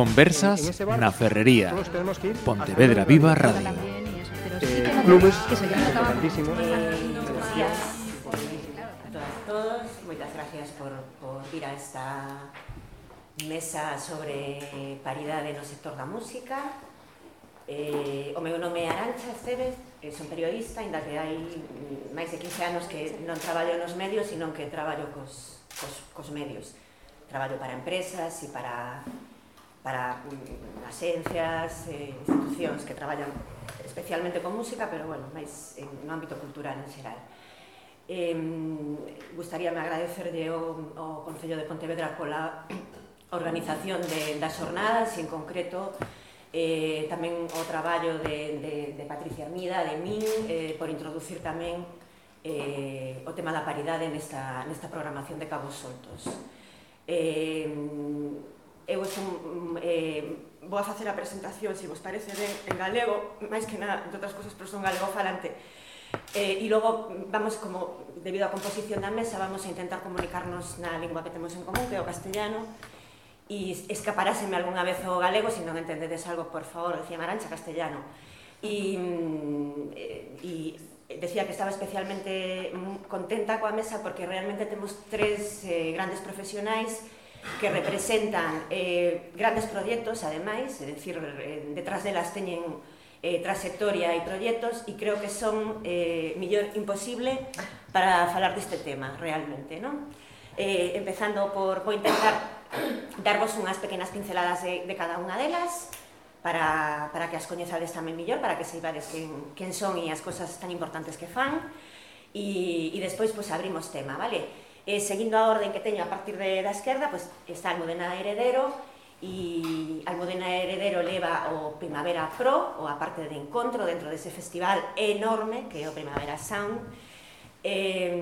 Conversas na Ferrería. Pontevedra Viva Radio. Clubes eh, eh, todos, moitas gracias por, por ir a esta mesa sobre eh, paridade no sector da música. Eh, o meu nome é Arancha Esteves, eh, son periodista, ainda que hai máis de 15 anos que non traballo nos medios, sino que traballo cos, cos, cos medios. Traballo para empresas e para para mm, asencias eh, institucións que traballan especialmente con música, pero bueno, máis en, no ámbito cultural en xeral. Eh, gustaríame agradecerlle ao, o Concello de Pontevedra pola organización de, das xornadas e en concreto eh, tamén o traballo de, de, de Patricia Armida, de min, eh, por introducir tamén eh, o tema da paridade nesta, nesta programación de Cabos Soltos. Eh, eu son, mm, eh, vou a facer a presentación, se vos parece ben, en galego, máis que nada, entre outras cosas, pero son galego falante. Eh, e logo mm, vamos como, debido á composición da mesa, vamos a intentar comunicarnos na lingua que temos en común, que é o castellano, e escaparáseme algunha vez o galego, se non entendedes algo, por favor, decía Marancha, castellano. Mm, e, e decía que estaba especialmente contenta coa mesa porque realmente temos tres eh, grandes profesionais que representan eh, grandes proxectos, ademais, é dicir, eh, detrás delas teñen eh, trasectoria e proxectos e creo que son eh, millor imposible para falar deste tema realmente, non? Eh, empezando por, vou intentar darvos unhas pequenas pinceladas de, de cada unha delas para, para que as coñezades tamén millor, para que seibades quen, quen son e as cosas tan importantes que fan e, e despois pues, abrimos tema, vale? eh, seguindo a orden que teño a partir de, da esquerda, pois pues, está Almudena Heredero, e Almudena Heredero leva o Primavera Pro, ou a parte de encontro dentro dese festival enorme que é o Primavera Sound. Eh,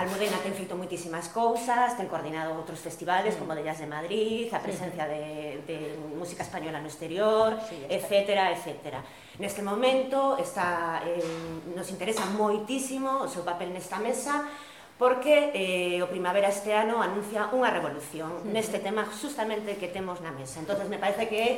Almudena ten feito moitísimas cousas, ten coordinado outros festivales mm. como de Jazz de Madrid, a presencia de, de música española no exterior, sí, etcétera, etcétera. Neste momento está, eh, nos interesa moitísimo o seu papel nesta mesa, porque eh, o Primavera este ano anuncia unha revolución uh -huh. neste tema justamente que temos na mesa. Entonces me parece que é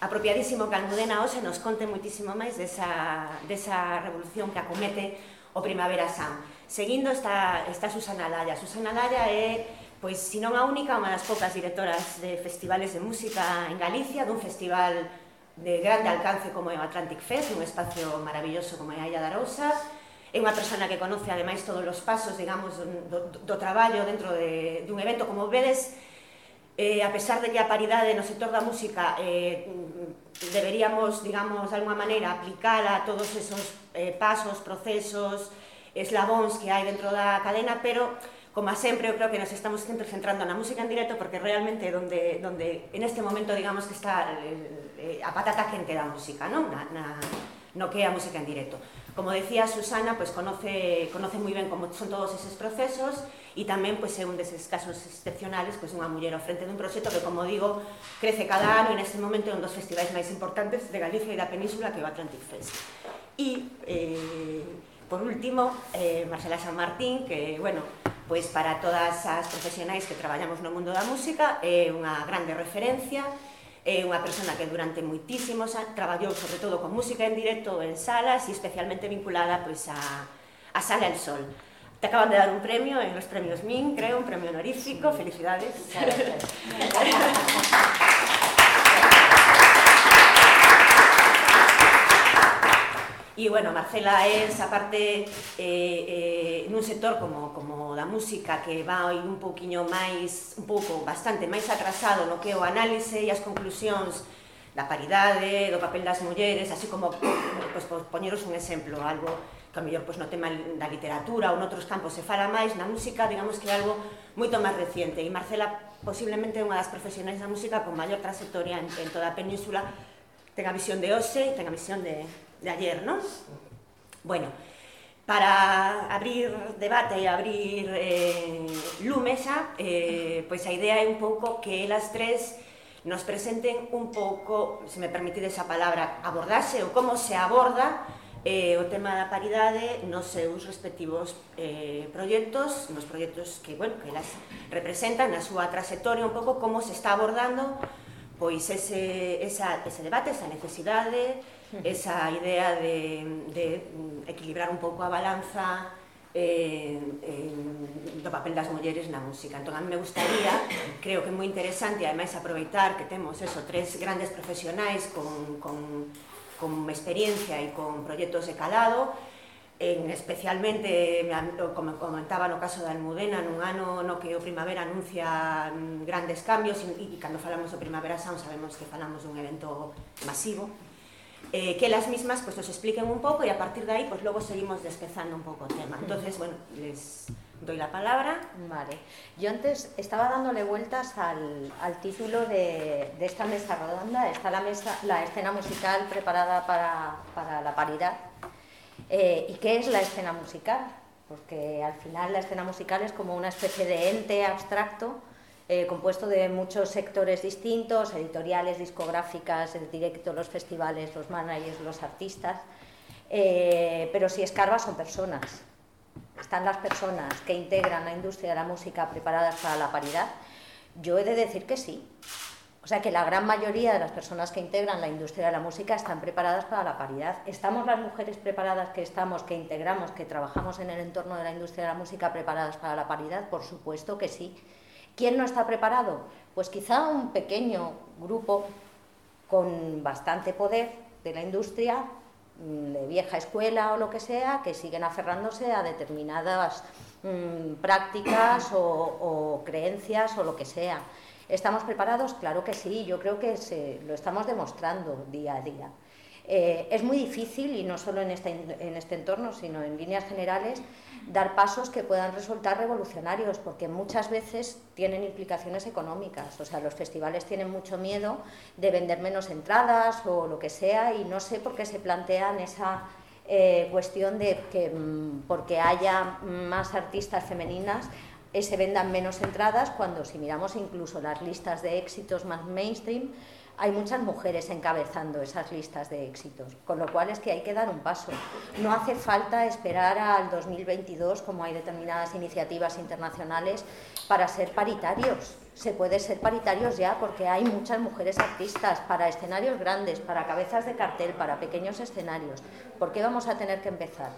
apropiadísimo que Almudena hoxe nos conte muitísimo máis desa, desa revolución que acomete o Primavera Sound. Seguindo está, está Susana Laya. Susana Laya é, pois, se non a única, unha das poucas directoras de festivales de música en Galicia, dun festival de grande alcance como é o Atlantic Fest, un espacio maravilloso como é a Illa da Rousa, é unha persona que conoce ademais todos os pasos, digamos, do, do traballo dentro de, dun evento. Como vedes, eh, a pesar de que a paridade no sector da música eh, deberíamos, digamos, de alguma maneira aplicala a todos esos eh, pasos, procesos, eslabóns que hai dentro da cadena, pero como a sempre, eu creo que nos estamos sempre centrando na música en directo porque realmente donde, donde en este momento digamos que está eh, eh a patata quente da música, non? Na, na, no que é a música en directo. Como decía Susana, pues conoce, conoce moi ben como son todos eses procesos e tamén pois, é un deses casos excepcionales pues, unha muller ao frente dun proxecto que, como digo, crece cada ano e neste momento é un dos festivais máis importantes de Galicia e da Península que é o Atlantic Fest. E, eh, por último, eh, Marcela San Martín, que, bueno, pois para todas as profesionais que traballamos no mundo da música é unha grande referencia É unha persona que durante moitísimos anos traballou sobre todo con música en directo en salas e especialmente vinculada pois a, a Sala El Sol. Te acaban de dar un premio en los premios MIN, creo, un premio honorífico. Felicidades. E, bueno, Marcela é, aparte, eh, eh, nun sector como, como da música que vai un pouquiño máis, un pouco, bastante máis atrasado no que o análise e as conclusións da paridade, do papel das mulleres, así como, pues, pues, poñeros un exemplo, algo que a mellor pues, no tema da literatura ou noutros campos se fala máis, na música, digamos que é algo moito máis reciente. E Marcela posiblemente é unha das profesionais da música con maior trayectoria en, en toda a península, ten a visión de hoxe, ten a visión de, de ayer, ¿no? Bueno, para abrir debate e abrir eh, lume xa, eh, pois a idea é un pouco que elas tres nos presenten un pouco, se me permitides esa palabra, abordase ou como se aborda eh, o tema da paridade nos seus respectivos eh, proxectos, nos proxectos que, bueno, que elas representan na súa trayectoria un pouco como se está abordando pois ese, esa, ese debate, esa necesidade, esa idea de, de equilibrar un pouco a balanza eh, eh, do papel das mulleres na música. Entón, a mí me gustaría, creo que é moi interesante, ademais aproveitar que temos eso, tres grandes profesionais con, con, con experiencia e con proxectos de calado, en especialmente, como comentaba no caso da Almudena, nun ano no que o Primavera anuncia mm, grandes cambios e, e cando falamos do Primavera Sound sabemos que falamos dun evento masivo, eh, que las mismas pues nos expliquen un poco y a partir de ahí pues luego seguimos despezando un poco el tema. Entonces, bueno, les doy la palabra. Vale. Yo antes estaba dándole vueltas al, al título de, de, esta mesa redonda. Está la, mesa, la escena musical preparada para, para la paridad. Eh, ¿Y qué es la escena musical? Porque al final la escena musical es como una especie de ente abstracto eh, compuesto de muchos sectores distintos, editoriales, discográficas, el directo, los festivales, los managers, los artistas, eh, pero si escarba son personas. Están las personas que integran la industria de la música preparadas para la paridad. Yo he de decir que sí. O sea que la gran mayoría de las personas que integran la industria de la música están preparadas para la paridad. ¿Estamos las mujeres preparadas que estamos, que integramos, que trabajamos en el entorno de la industria de la música preparadas para la paridad? Por supuesto que sí. ¿Quién no está preparado? Pues quizá un pequeño grupo con bastante poder de la industria, mm, de vieja escuela o lo que sea, que siguen aferrándose a determinadas mmm, prácticas o, o, creencias o lo que sea. ¿Estamos preparados? Claro que sí, yo creo que se, lo estamos demostrando día a día. Eh, es muy difícil, y no solo en este, en este entorno, sino en líneas generales, dar pasos que puedan resultar revolucionarios, porque muchas veces tienen implicaciones económicas. O sea, los festivales tienen mucho miedo de vender menos entradas o lo que sea, y no sé por qué se plantean esa eh, cuestión de que mm, porque haya más artistas femeninas eh, se vendan menos entradas, cuando si miramos incluso las listas de éxitos más mainstream, hay muchas mujeres encabezando esas listas de éxitos, con lo cual es que hay que dar un paso. No hace falta esperar al 2022, como hay determinadas iniciativas internacionales, para ser paritarios. Se puede ser paritarios ya porque hay muchas mujeres artistas para escenarios grandes, para cabezas de cartel, para pequeños escenarios. ¿Por qué vamos a tener que empezar?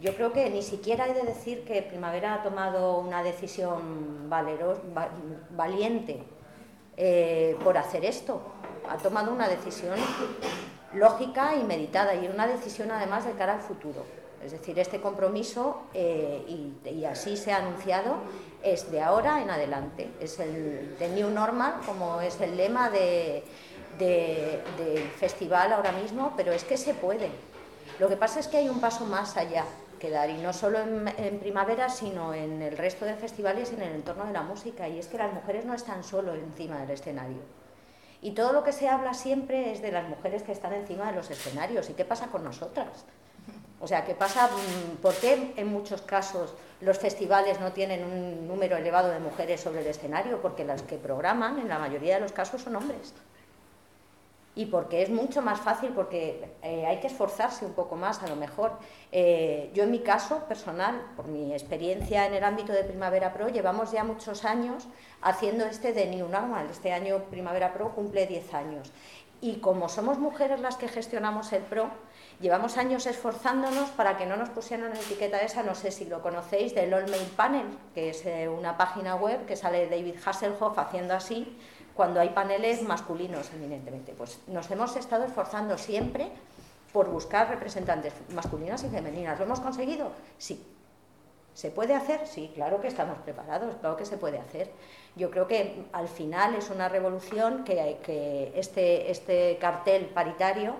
Yo creo que ni siquiera he de decir que Primavera ha tomado una decisión valiente eh, por hacer esto ha tomado una decisión lógica y meditada y una decisión además de cara al futuro. Es decir, este compromiso, eh, y, así se ha anunciado, es de ahora en adelante. Es el de New Normal, como es el lema del festival ahora mismo, pero es que se puede. Lo que pasa es que hay un paso más allá que dar, y no solo en, en primavera, sino en el resto de festivales en el entorno de la música, y es que las mujeres no están solo encima del escenario y todo lo que se habla siempre es de las mujeres que están encima de los escenarios. ¿Y qué pasa con nosotras? O sea, ¿qué pasa? Mm, ¿Por qué en muchos casos los festivales no tienen un número elevado de mujeres sobre el escenario? Porque las que programan, en la mayoría de los casos, son hombres y porque es mucho más fácil, porque eh, hay que esforzarse un poco más a lo mejor. Eh, yo en mi caso personal, por mi experiencia en el ámbito de Primavera Pro, llevamos ya muchos años haciendo este de New Normal. Este año Primavera Pro cumple 10 años. Y como somos mujeres las que gestionamos el Pro, llevamos años esforzándonos para que no nos pusieran la etiqueta esa, no sé si lo conocéis, del All Mail Panel, que es eh, una página web que sale David Hasselhoff haciendo así, cuando hay paneles masculinos, eminentemente. Pues nos hemos estado esforzando siempre por buscar representantes masculinas y femeninas. ¿Lo hemos conseguido? Sí. ¿Se puede hacer? Sí, claro que estamos preparados, claro que se puede hacer. Yo creo que al final es una revolución que, que este, este cartel paritario,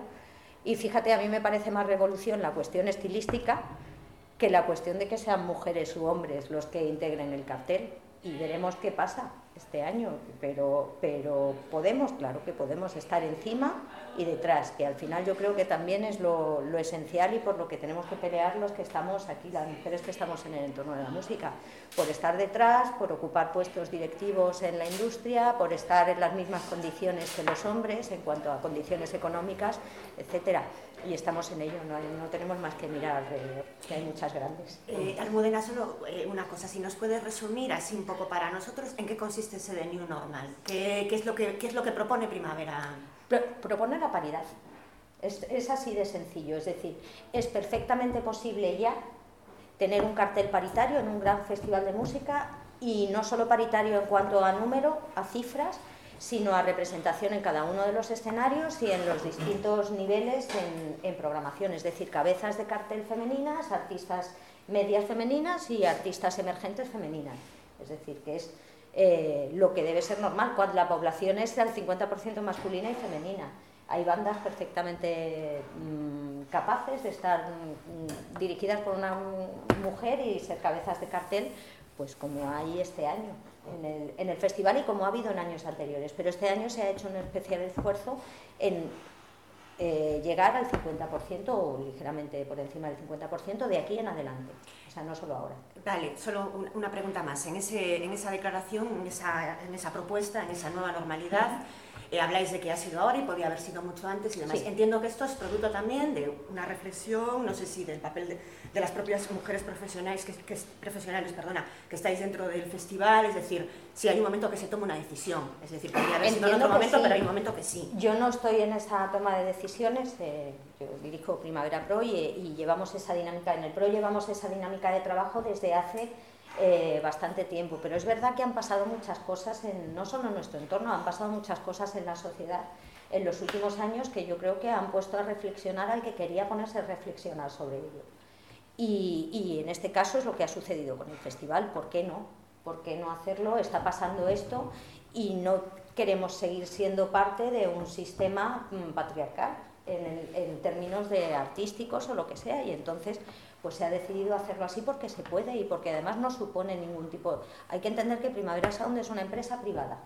y fíjate, a mí me parece más revolución la cuestión estilística que la cuestión de que sean mujeres u hombres los que integren el cartel. Y veremos qué pasa este año, pero, pero podemos, claro que podemos estar encima y detrás, que al final yo creo que también es lo, lo, esencial y por lo que tenemos que pelear los que estamos aquí, las mujeres que estamos en el entorno de la música, por estar detrás, por ocupar puestos directivos en la industria, por estar en las mismas condiciones que los hombres en cuanto a condiciones económicas, etcétera. Y estamos en ello, no, tenemos más que mirar alrededor, que hay muchas grandes. Eh, Almudena, solo eh, una cosa, si nos puedes resumir así un poco para nosotros, ¿en qué consiste ese de New Normal? ¿Qué, es, lo que, qué es lo que propone Primavera? propone la paridad, es, es así de sencillo, es decir, es perfectamente posible ya tener un cartel paritario en un gran festival de música y no solo paritario en cuanto a número, a cifras, sino a representación en cada uno de los escenarios y en los distintos niveles en, programación, es decir, cabezas de cartel femeninas, artistas medias femeninas y artistas emergentes femeninas. Es decir, que es eh, lo que debe ser normal cuando la población es del 50% masculina y femenina. Hay bandas perfectamente mm, capaces de estar mm, dirigidas por una mujer y ser cabezas de cartel, pues como hay este año en el, festival y como ha habido en años anteriores. Pero este año se ha hecho un especial esfuerzo en eh, llegar al 50% o ligeramente por encima del 50% de aquí en adelante, o sea, no solo ahora. Vale, solo una pregunta más. En, ese, en esa declaración, en esa, en esa propuesta, en esa nueva normalidad, eh, habláis de que ha sido ahora y podría haber sido mucho antes y demás. Entiendo que esto es producto también de una reflexión, no sé si del papel de, de las propias mujeres profesionales que, que, profesionales perdona, que estáis dentro del festival, es decir, si hay un momento que se toma una decisión, es decir, podría haber sido en otro momento, pero hay un momento que sí. Yo no estoy en esa toma de decisiones, eh, yo dirijo Primavera Pro y, y llevamos esa dinámica, en el Pro llevamos esa dinámica de trabajo desde hace eh, bastante tiempo, pero es verdad que han pasado muchas cosas, no solo en nuestro entorno, han pasado muchas cosas en la sociedad en los últimos años que yo creo que han puesto a reflexionar al que quería ponerse a reflexionar sobre ello. Y, y en este caso es lo que ha sucedido con el festival, ¿por qué no? ¿Por qué no hacerlo? Está pasando esto y no queremos seguir siendo parte de un sistema mm, patriarcal en, en, términos de artísticos o lo que sea y entonces pues se ha decidido hacerlo así porque se puede y porque además no supone ningún tipo... Hay que entender que Primavera Sound es una empresa privada.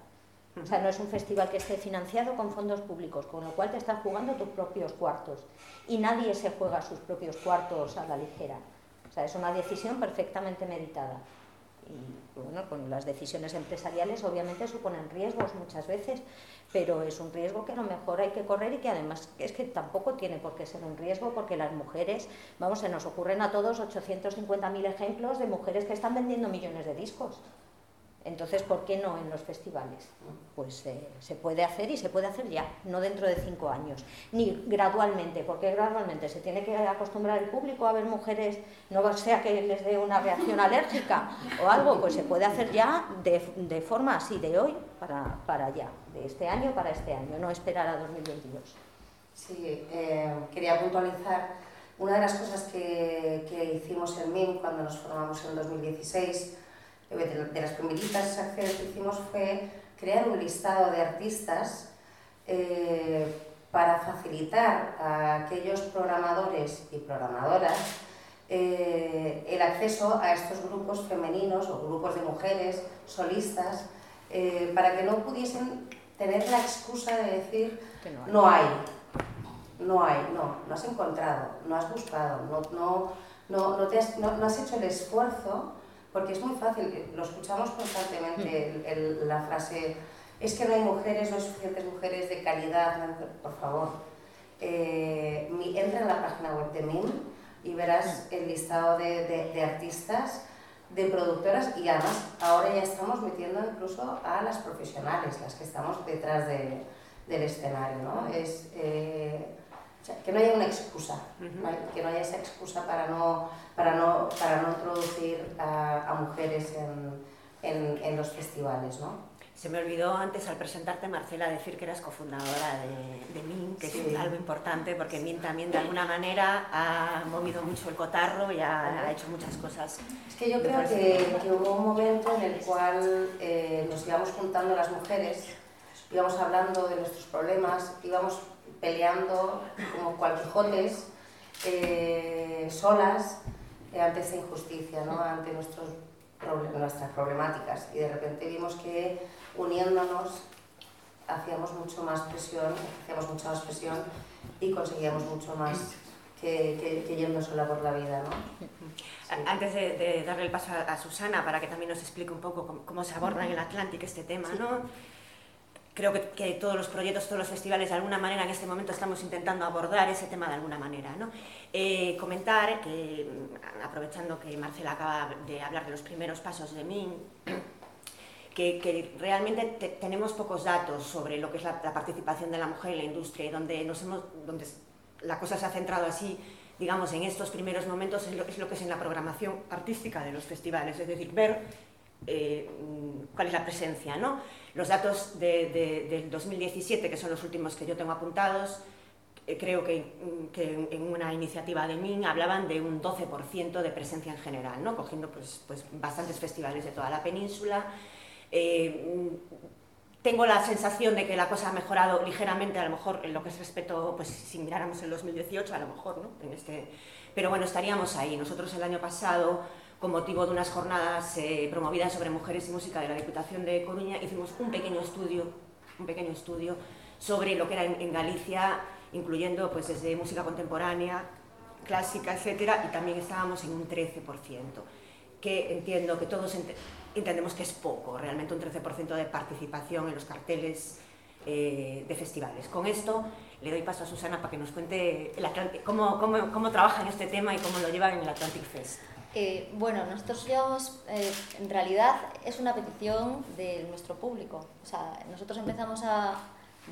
O sea, no es un festival que esté financiado con fondos públicos, con lo cual te estás jugando tus propios cuartos. Y nadie se juega sus propios cuartos a la ligera. O sea, es una decisión perfectamente meditada bueno, con las decisiones empresariales obviamente suponen riesgos muchas veces, pero es un riesgo que a lo mejor hay que correr y que además es que tampoco tiene por qué ser un riesgo porque las mujeres, vamos, se nos ocurren a todos 850.000 ejemplos de mujeres que están vendiendo millones de discos. Entonces, ¿por qué no en los festivales? Pues eh, se puede hacer y se puede hacer ya, no dentro de cinco años, ni gradualmente, porque gradualmente se tiene que acostumbrar el público a ver mujeres, no sea que les dé una reacción alérgica o algo, pues se puede hacer ya de, forma así, de hoy para, para ya, de este año para este año, no esperar a 2022. Sí, eh, quería puntualizar una de las cosas que, que hicimos en MIM cuando nos formamos en 2016 de las primeritas acciones que hicimos fue crear un listado de artistas eh, para facilitar a aquellos programadores y programadoras eh, el acceso a estos grupos femeninos o grupos de mujeres solistas eh, para que no pudiesen tener la excusa de decir no hay. no hay, no no, has encontrado, no has buscado, no, no, no, no, te has, no, no has hecho el esfuerzo porque es muy fácil, lo escuchamos constantemente, mm. la frase, es que no hay mujeres, no hay suficientes mujeres de calidad, por favor. Eh, entra en la página web de MIM y verás mm. el listado de, de, artistas, de productoras y además ahora ya estamos metiendo incluso a las profesionales, las que estamos detrás de, del escenario. ¿no? Es, eh, que no haya una excusa, que no haya esa excusa para no, para no, para no introducir a, mujeres en, en, los festivales. ¿no? Se me olvidó antes al presentarte, Marcela, decir que eras cofundadora de, de MIN, que es algo importante porque MIN también de alguna manera ha movido mucho el cotarro y ha, hecho muchas cosas. Es que yo creo que, que, hubo un momento en el cual eh, nos íbamos juntando las mujeres, íbamos hablando de nuestros problemas, íbamos peleando como cualquijotes, eh, solas, eh, ante esta injusticia, ¿no? ante nuestros, nuestras problemáticas. Y de repente vimos que uniéndonos hacíamos mucho más presión, hacíamos mucha más presión y conseguíamos mucho más que, que, yendo sola por la vida. ¿no? Antes de, darle el paso a, Susana para que también nos explique un poco cómo, cómo se aborda en el Atlántico este tema, ¿no? Creo que, todos los proyectos, todos los festivales, de alguna manera en este momento estamos intentando abordar ese tema de alguna manera. ¿no? Eh, comentar que, mm, aprovechando que Marcela acaba de hablar de los primeros pasos de MIN, que, realmente tenemos pocos datos sobre lo que es la, participación de la mujer en la industria y donde, la cosa se ha centrado así, digamos, en estos primeros momentos es lo, que es en la programación artística de los festivales, es decir, ver eh, cuál es la presencia. ¿no? Los datos de, del 2017, que son los últimos que yo tengo apuntados, eh, creo que, que, en una iniciativa de MIN hablaban de un 12% de presencia en general, ¿no? cogiendo pues, pues, bastantes festivales de toda la península. Eh, tengo la sensación de que la cosa ha mejorado ligeramente, a lo mejor en lo que es respecto, pues si miráramos el 2018, a lo mejor, ¿no? En este, pero bueno, estaríamos ahí. Nosotros el año pasado con motivo de unas jornadas eh, promovidas sobre mujeres y música de la Diputación de Coruña, hicimos un pequeño estudio, un pequeño estudio sobre lo que era en, Galicia, incluyendo pues desde música contemporánea, clásica, etcétera, y también estábamos en un 13%, que entiendo que todos entendemos que es poco, realmente un 13% de participación en los carteles eh, de festivales. Con esto le doy paso a Susana para que nos cuente cómo, cómo, cómo trabaja en este tema y cómo lo lleva en el Atlantic Fest. Eh, bueno, nosotros llevamos, eh, en realidad es una petición de nuestro público. O sea, nosotros empezamos a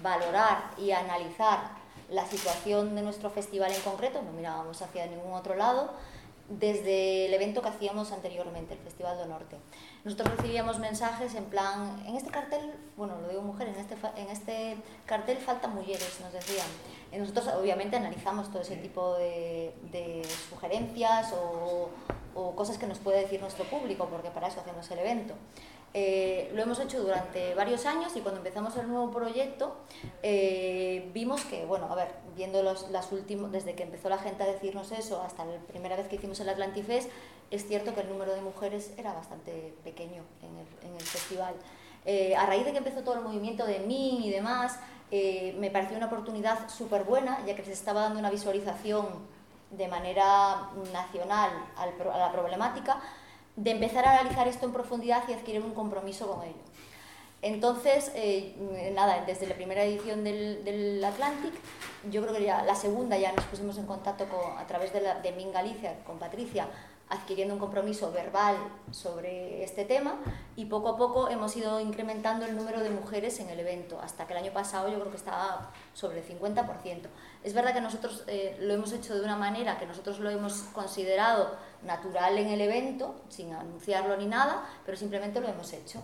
valorar y analizar la situación de nuestro festival en concreto, no mirábamos hacia ningún otro lado, desde el evento que hacíamos anteriormente, el Festival del Norte. Nosotros recibíamos mensajes en plan, en este cartel, bueno, lo digo mujeres, en este, en este cartel faltan mujeres, nos decían. Y nosotros obviamente analizamos todo ese tipo de, sugerencias o, cosas que nos puede decir nuestro público, porque para eso hacemos el evento. Eh, lo hemos hecho durante varios años y cuando empezamos el nuevo proyecto eh, vimos que, bueno, a ver, viendo los, las últimos, desde que empezó la gente a decirnos eso hasta la primera vez que hicimos el Atlantifest, es cierto que el número de mujeres era bastante pequeño en el, festival. Eh, a raíz de que empezó todo el movimiento de mí y demás, me pareció una oportunidad súper buena, ya que se estaba dando una visualización de manera nacional a la problemática, de empezar a analizar esto en profundidad y adquirir un compromiso con ello. Entonces, eh, nada, desde la primera edición del, del, Atlantic, yo creo que ya la segunda ya nos pusimos en contacto con, a través de, la, de Min Galicia con Patricia, adquiriendo un compromiso verbal sobre este tema y poco a poco hemos ido incrementando el número de mujeres en el evento, hasta que el año pasado yo creo que estaba sobre el 50%. Es verdad que nosotros eh, lo hemos hecho de una manera que nosotros lo hemos considerado natural en el evento, sin anunciarlo ni nada, pero simplemente lo hemos hecho.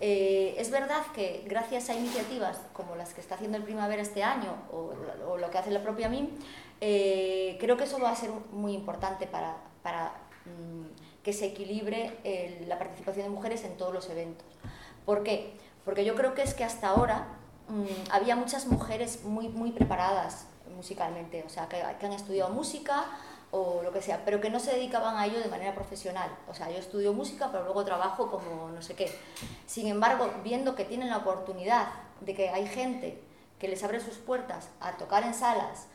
Eh, es verdad que gracias a iniciativas como las que está haciendo el Primavera este año o, lo que hace la propia MIM, eh, creo que eso va a ser muy importante para, para que se equilibre la participación de mujeres en todos los eventos. ¿Por qué? Porque yo creo que es que hasta ahora mm, había muchas mujeres muy, muy preparadas musicalmente, o sea, que, han estudiado música o lo que sea, pero que no se dedicaban a ello de manera profesional. O sea, yo estudio música, pero luego trabajo como no sé qué. Sin embargo, viendo que tienen la oportunidad de que hay gente que les abre sus puertas a tocar en salas,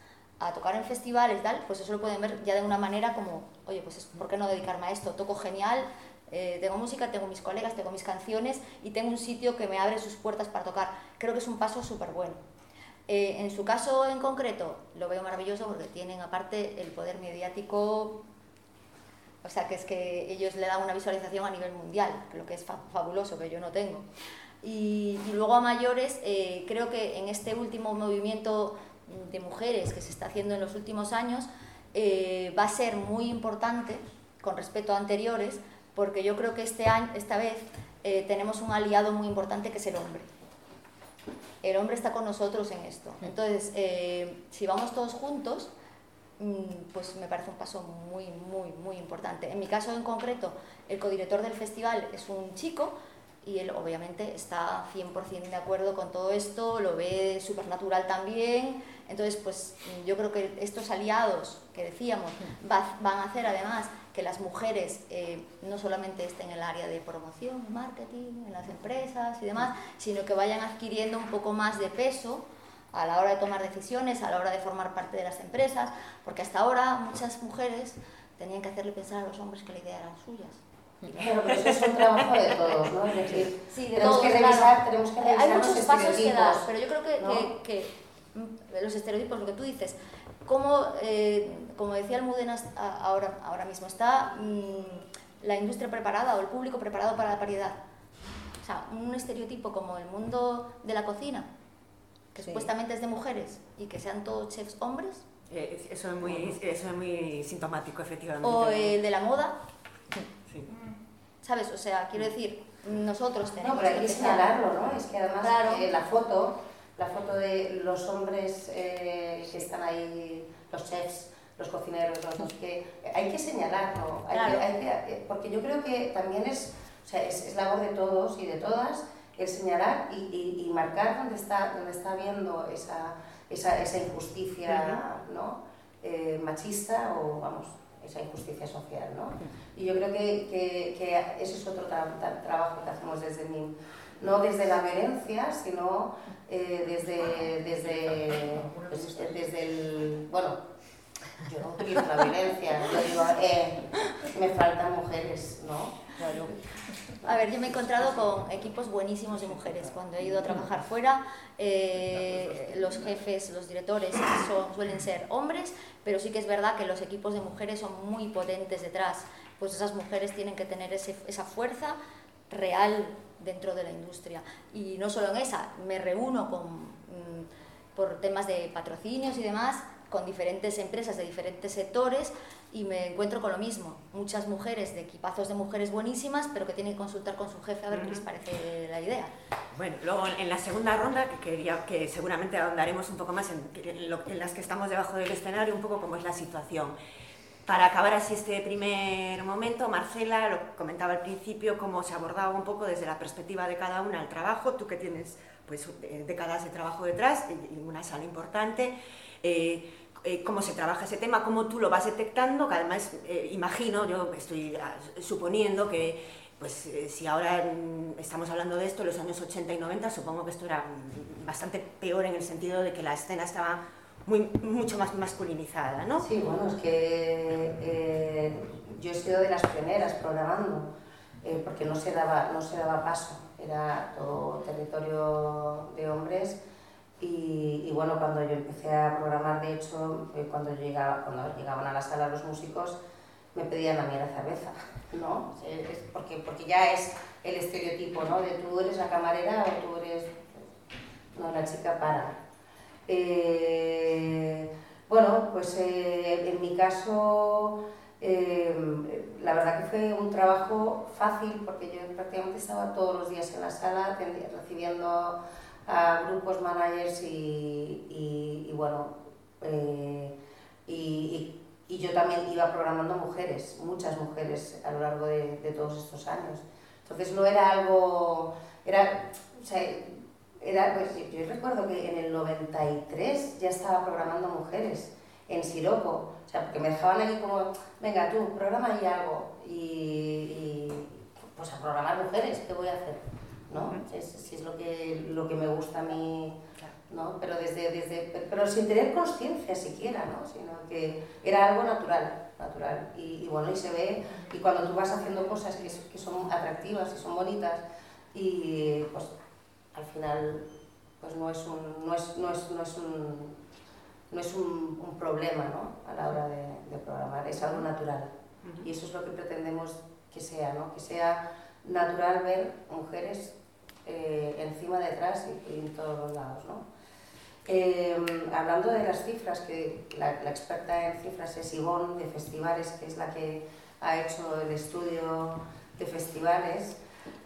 a tocar en festivales, tal, pues eso lo pueden ver ya de una manera como, oye, pues ¿por qué no dedicarme a esto? Toco genial, eh, tengo música, tengo mis colegas, tengo mis canciones y tengo un sitio que me abre sus puertas para tocar. Creo que es un paso súper bueno. Eh, en su caso en concreto, lo veo maravilloso porque tienen aparte el poder mediático, o sea, que es que ellos le dan una visualización a nivel mundial, lo que es fabuloso, que yo no tengo. Y, luego a mayores, eh, creo que en este último movimiento de mujeres que se está haciendo en los últimos años eh, va a ser muy importante con respecto a anteriores, porque yo creo que este año, esta vez eh, tenemos un aliado muy importante que es el hombre. El hombre está con nosotros en esto. Entonces, eh, si vamos todos juntos, mm, pues me parece un paso muy, muy, muy importante. En mi caso en concreto, el codirector del festival es un chico, y él obviamente está 100% de acuerdo con todo esto, lo ve súper natural también, entonces pues yo creo que estos aliados que decíamos van a hacer además que las mujeres eh, no solamente estén en el área de promoción, marketing, en las empresas y demás, sino que vayan adquiriendo un poco más de peso a la hora de tomar decisiones, a la hora de formar parte de las empresas, porque hasta ahora muchas mujeres tenían que hacerle pensar a los hombres que la idea eran suyas Pero, pero eso es un trabajo de todos, ¿no? Es decir, Sí, de tenemos, todos, que revisar, claro. tenemos que Eh, revisar Hay los muchos pasos que estereotipos. dar, pero yo creo que, ¿no? que- que, mm, los estereotipos, lo que tú dices, como, eh, como decía Almudena ahora, ahora mismo, está mm, la industria preparada o el público preparado para la paridad. O sea, un estereotipo como el mundo de la cocina, que Sí. supuestamente es de mujeres y que sean todos chefs hombres, Eh, eso, es muy, eso es muy sintomático, efectivamente. o el de la moda, Sí. ¿Sabes? O sea, quiero decir, nosotros tenemos No, pero hay que señalarlo, ¿no? Es que además Claro. eh, la foto, la foto de los hombres eh, que están ahí, los chefs, los cocineros, los no sé qué, hay que señalarlo, hay Claro. que- hay que- eh, porque yo creo que también es, o sea, es, es labor de todos y de todas el señalar y, y- y marcar dónde está, dónde está habiendo esa, esa, esa injusticia ¿no? Eh, machista o, vamos, esa injusticia social, ¿no? Y yo creo que, que, que ese es otro tra- tra- trabajo que hacemos desde MIM. No desde la violencia, sino eh, desde, desde, pues, desde el... Bueno, yo no utilizo la violencia, yo digo, eh, me faltan mujeres, ¿no? A ver, yo me he encontrado con equipos buenísimos de mujeres. Cuando he ido a trabajar fuera, eh, los jefes, los directores son- suelen ser hombres, pero sí que es verdad que los equipos de mujeres son muy potentes detrás. Pues esas mujeres tienen que tener ese- esa fuerza real dentro de la industria. Y no solo en esa, me reúno con, mm, por temas de patrocinios y demás con diferentes empresas de diferentes sectores y me encuentro con lo mismo. Muchas mujeres de equipazos de mujeres buenísimas, pero que tienen que consultar con su jefe a ver qué les parece la idea. Bueno, luego en la segunda ronda, que, quería, que seguramente ahondaremos un poco más en, en lo- en las que estamos debajo del escenario, un poco cómo es la situación. Para acabar así este primer momento, Marcela lo comentaba al principio, cómo se abordaba un poco desde la perspectiva de cada una el trabajo, tú que tienes pues, eh, décadas de trabajo detrás y una sala importante, eh, eh, cómo se trabaja ese tema, cómo tú lo vas detectando, que además eh, imagino, yo estoy ah, suponiendo que pues eh, si ahora mm, estamos hablando de esto, los años 80 y 90, supongo que esto era mm, bastante peor en el sentido de que la escena estaba muy, mucho más masculinizada, ¿no? Sí, bueno, es que eh, yo he sido de las pioneras programando, porque no se, daba, no se daba paso, era todo territorio de hombres. Y, bueno, cuando yo empecé a programar, de hecho, eh, cuando, llegaba, cuando llegaban a la sala los músicos, me pedían a mí la cerveza, ¿no? Porque, porque ya es el estereotipo, ¿no? De tú eres la camarera o tú eres... No, la chica para. Eh, bueno, pues eh, en mi caso, la verdad que fue un trabajo fácil porque yo prácticamente estaba todos los días en la sala recibiendo a grupos, managers y, y- y bueno, eh, y, y- y yo también iba programando mujeres, muchas mujeres a lo largo de, de todos estos años. Entonces no era algo, era, o sea, era, pues, yo, recuerdo que en el 93 ya estaba programando mujeres en Siroco, o sea, porque me dejaban ahí como, venga tú, programa ahí algo, y, y, pues a programar mujeres, ¿qué voy a hacer? ¿No? Ujú. Es, si es lo que, lo que me gusta a mí, Claro. ¿no? Pero, desde, desde, pero sin tener conciencia siquiera, ¿no? Sino que era algo natural, natural, y, y bueno, y se ve, y cuando tú vas haciendo cosas que, que son atractivas y son bonitas, y pues al final pues no es un, no es, no es, no es un, no es un, un problema ¿no? a la hora de, de programar, es algo natural. Y eso es lo que pretendemos que sea, ¿no? que sea natural ver mujeres eh, encima, detrás y, y en todos los lados. ¿no? Eh, hablando de las cifras, que la, la experta en cifras es Ivonne de Festivales, que es la que ha hecho el estudio de festivales,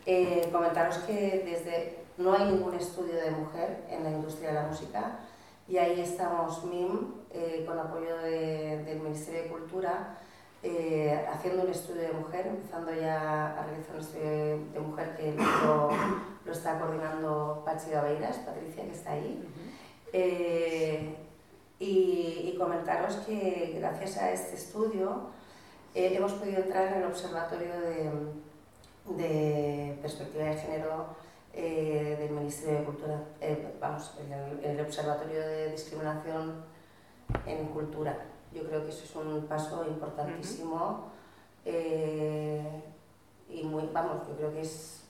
eh, comentaros que desde no hay ningún estudio de mujer en la industria de la música y ahí estamos MIM eh, con apoyo de- del Ministerio de Cultura eh, haciendo un estudio de mujer, empezando ya a realizar un estudio de, mujer que lo, lo está coordinando Pachi Gabeiras, Patricia que está ahí. Eh, y, y comentaros que gracias a este estudio eh, hemos podido entrar en el Observatorio de, de Perspectiva de Género del Ministerio de Cultura, vamos, en el, en el Observatorio de Discriminación en Cultura. Yo creo que eso es un paso importantísimo eh, y, vamos, yo creo que es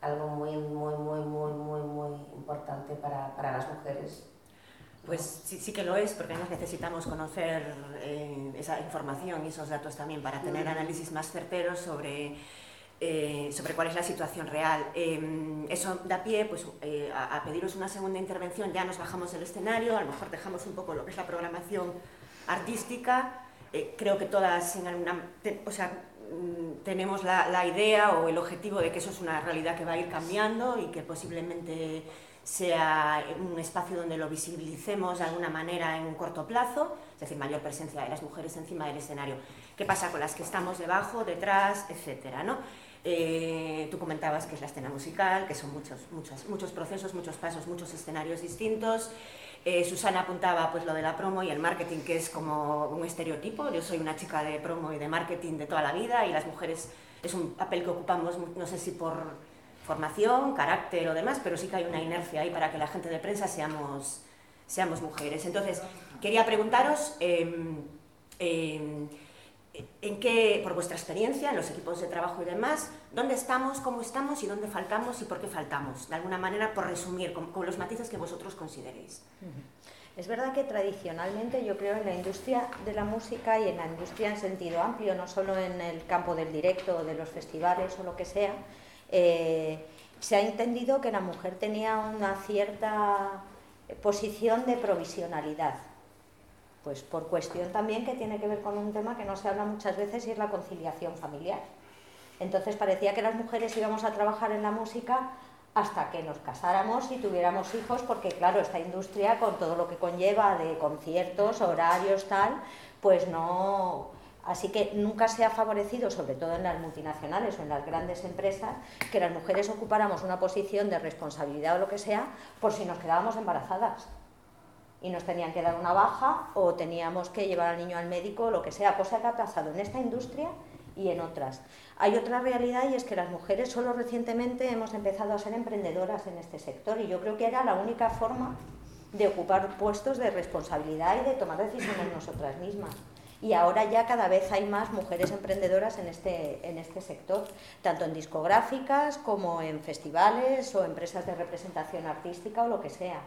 algo muy, muy, muy, muy, muy, muy importante para, para las mujeres. Pues sí, sí que lo es, porque nos necesitamos conocer eh, esa información y esos datos también para tener análisis más certeros sobre, eh, sobre cuál es la situación real. Eh, eso da pie pues, a, a, pediros una segunda intervención, ya nos bajamos del escenario, a lo mejor dejamos un poco lo que es la programación artística, creo que todas en alguna... Te, o sea, mm, tenemos la, la idea o el objetivo de que eso es una realidad que va a ir cambiando y que posiblemente sea un espacio donde lo visibilicemos de alguna manera en un corto plazo, es decir, mayor presencia de las mujeres encima del escenario. ¿Qué pasa con las que estamos debajo, detrás, etcétera? ¿no? Eh, tú comentabas que es la escena musical, que son muchos, muchos, muchos procesos, muchos pasos, muchos escenarios distintos. Eh, Susana apuntaba pues, lo de la promo y el marketing, que es como un estereotipo. Yo soy una chica de promo y de marketing de toda la vida y las mujeres es un papel que ocupamos, no sé si por formación, carácter o demás, pero sí que hay una inercia ahí para que la gente de prensa seamos, seamos mujeres. Entonces, quería preguntaros eh, eh, en qué, por vuestra experiencia en los equipos de trabajo y demás, dónde estamos, cómo estamos y dónde faltamos y por qué faltamos. De alguna manera, por resumir, con, los matices que vosotros consideréis. Es verdad que tradicionalmente yo creo en la industria de la música y en la industria en sentido amplio, no solo en el campo del directo o de los festivales o lo que sea, eh, se ha entendido que la mujer tenía una cierta posición de provisionalidad, pues por cuestión también que tiene que ver con un tema que no se habla muchas veces y es la conciliación familiar. Entonces parecía que las mujeres íbamos a trabajar en la música hasta que nos casáramos y tuviéramos hijos, porque claro, esta industria con todo lo que conlleva de conciertos, horarios, tal, pues no, Así que nunca se ha favorecido, sobre todo en las multinacionales o en las grandes empresas, que las mujeres ocupáramos una posición de responsabilidad o lo que sea por si nos quedábamos embarazadas y nos tenían que dar una baja o teníamos que llevar al niño al médico lo que sea, cosa que ha pasado en esta industria y en otras. Hay otra realidad y es que las mujeres solo recientemente hemos empezado a ser emprendedoras en este sector y yo creo que era la única forma de ocupar puestos de responsabilidad y de tomar decisiones nosotras mismas y ahora ya cada vez hay más mujeres emprendedoras en este, en este sector, tanto en discográficas como en festivales o empresas de representación artística o lo que sea.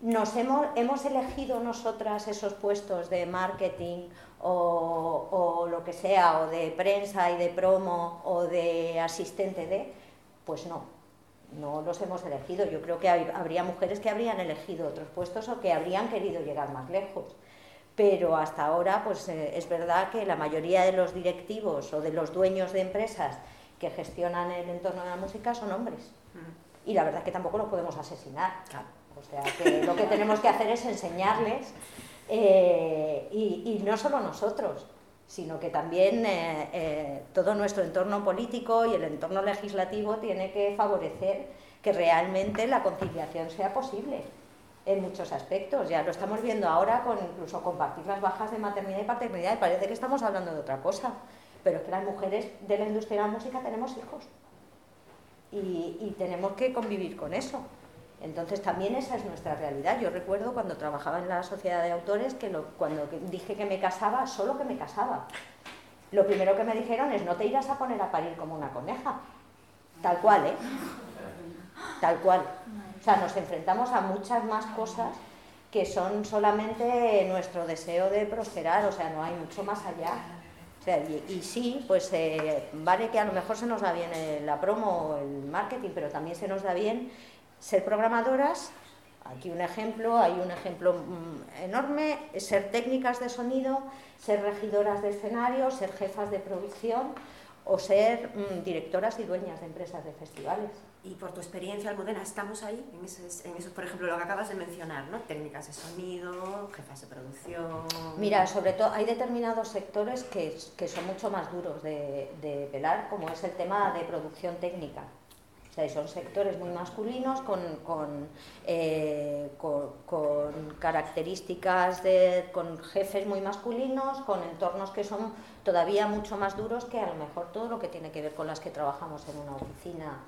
Nos hemos, hemos elegido nosotras esos puestos de marketing o, o lo que sea, o de prensa y de promo o de asistente de, pues no, no los hemos elegido. Yo creo que habría mujeres que habrían elegido otros puestos o que habrían querido llegar más lejos pero hasta ahora pues eh, es verdad que la mayoría de los directivos o de los dueños de empresas que gestionan el entorno de la música son hombres. Mm. Y la verdad es que tampoco los podemos asesinar. O sea, que lo que tenemos que hacer es enseñarles, eh, y, no solo nosotros, sino que también eh, todo nuestro entorno político y el entorno legislativo tiene que favorecer que realmente la conciliación sea posible en muchos aspectos. Ya lo estamos viendo ahora con incluso compartir las bajas de maternidad y paternidad y parece que estamos hablando de otra cosa. Pero es que las mujeres de la industria de la música tenemos hijos y, tenemos que convivir con eso. Entonces también esa es nuestra realidad. Yo recuerdo cuando trabajaba en la sociedad de autores que cuando dije que me casaba, solo que me casaba. Lo primero que me dijeron es no te irás a poner a parir como una coneja. Tal cual, ¿eh? Tal cual sea, nos enfrentamos a muchas más cosas que son solamente nuestro deseo de prosperar, o sea, no hay mucho más allá. O sea, y, sí, pues eh, vale que a lo mejor se nos da bien la promo o el marketing, pero también se nos da bien ser programadoras. Aquí un ejemplo, hay un ejemplo mm, enorme, ser técnicas de sonido, ser regidoras de escenario, ser jefas de producción o ser mm, directoras y dueñas de empresas de festivales. Y por tu experiencia, Almudena, ¿estamos ahí? En eso, por ejemplo, lo que acabas de mencionar, ¿no? Técnicas de sonido, jefas de producción... Mira, sobre todo hay determinados sectores que, que son mucho más duros de, de, pelar, como es el tema de producción técnica. Son sectores muy masculinos con, con, eh, con, características, de, con jefes muy masculinos, con entornos que son todavía mucho más duros que a lo mejor todo lo que tiene que ver con las que trabajamos en una oficina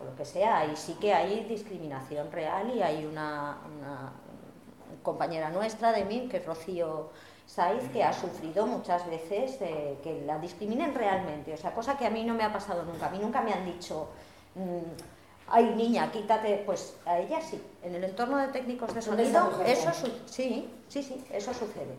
o lo que sea, y sí que hay discriminación real y hay una, un compañera nuestra de MIM, que es Rocío Saiz, que ha sufrido muchas veces que la discriminen realmente, o sea, cosa que a mí no me ha pasado nunca, a mí nunca me han dicho... Mm, ay niña, quítate, pues a ella sí, en el entorno de técnicos de sonido, eso sí, sí, sí, eso sucede.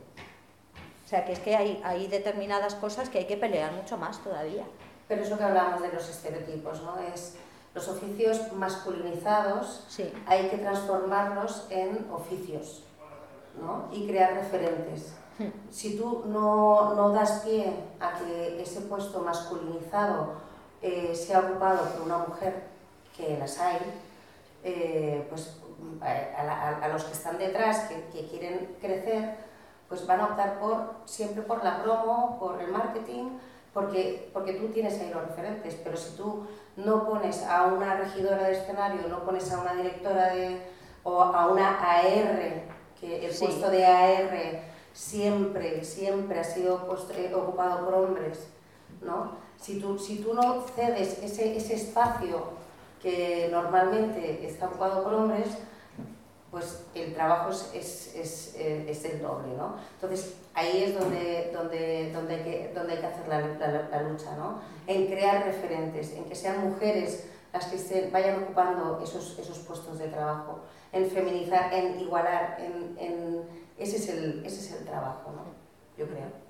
O sea que es que hay, hay determinadas cosas que hay que pelear mucho más todavía. Pero es lo que hablábamos de los estereotipos, ¿no? Es los oficios masculinizados, sí. hay que transformarlos en oficios, ¿no? Y crear referentes. Hmm. Si tú no, no, das pie a que ese puesto masculinizado eh, sea ocupado por una mujer que las hay, eh, pues a, los que están detrás, que, quieren crecer, pues van a optar por, siempre por la promo, por el marketing, porque, porque tú tienes ahí los referentes, pero si tú no pones a una regidora de escenario, no pones a una directora de, o a una AR, que el puesto de AR siempre, siempre ha sido ocupado por hombres, ¿no? Si tú, si tú no cedes ese, ese espacio que normalmente está ocupado por hombres, pues el trabajo es, es, es, eh, es, el doble, ¿no? Entonces, ahí es donde, donde, donde, hay, que, donde hay que hacer la, la, lucha, ¿no? En crear referentes, en que sean mujeres las que estén, vayan ocupando esos, esos puestos de trabajo, en feminizar, en igualar, en, en, ese, es el, ese es el trabajo, ¿no? Yo creo.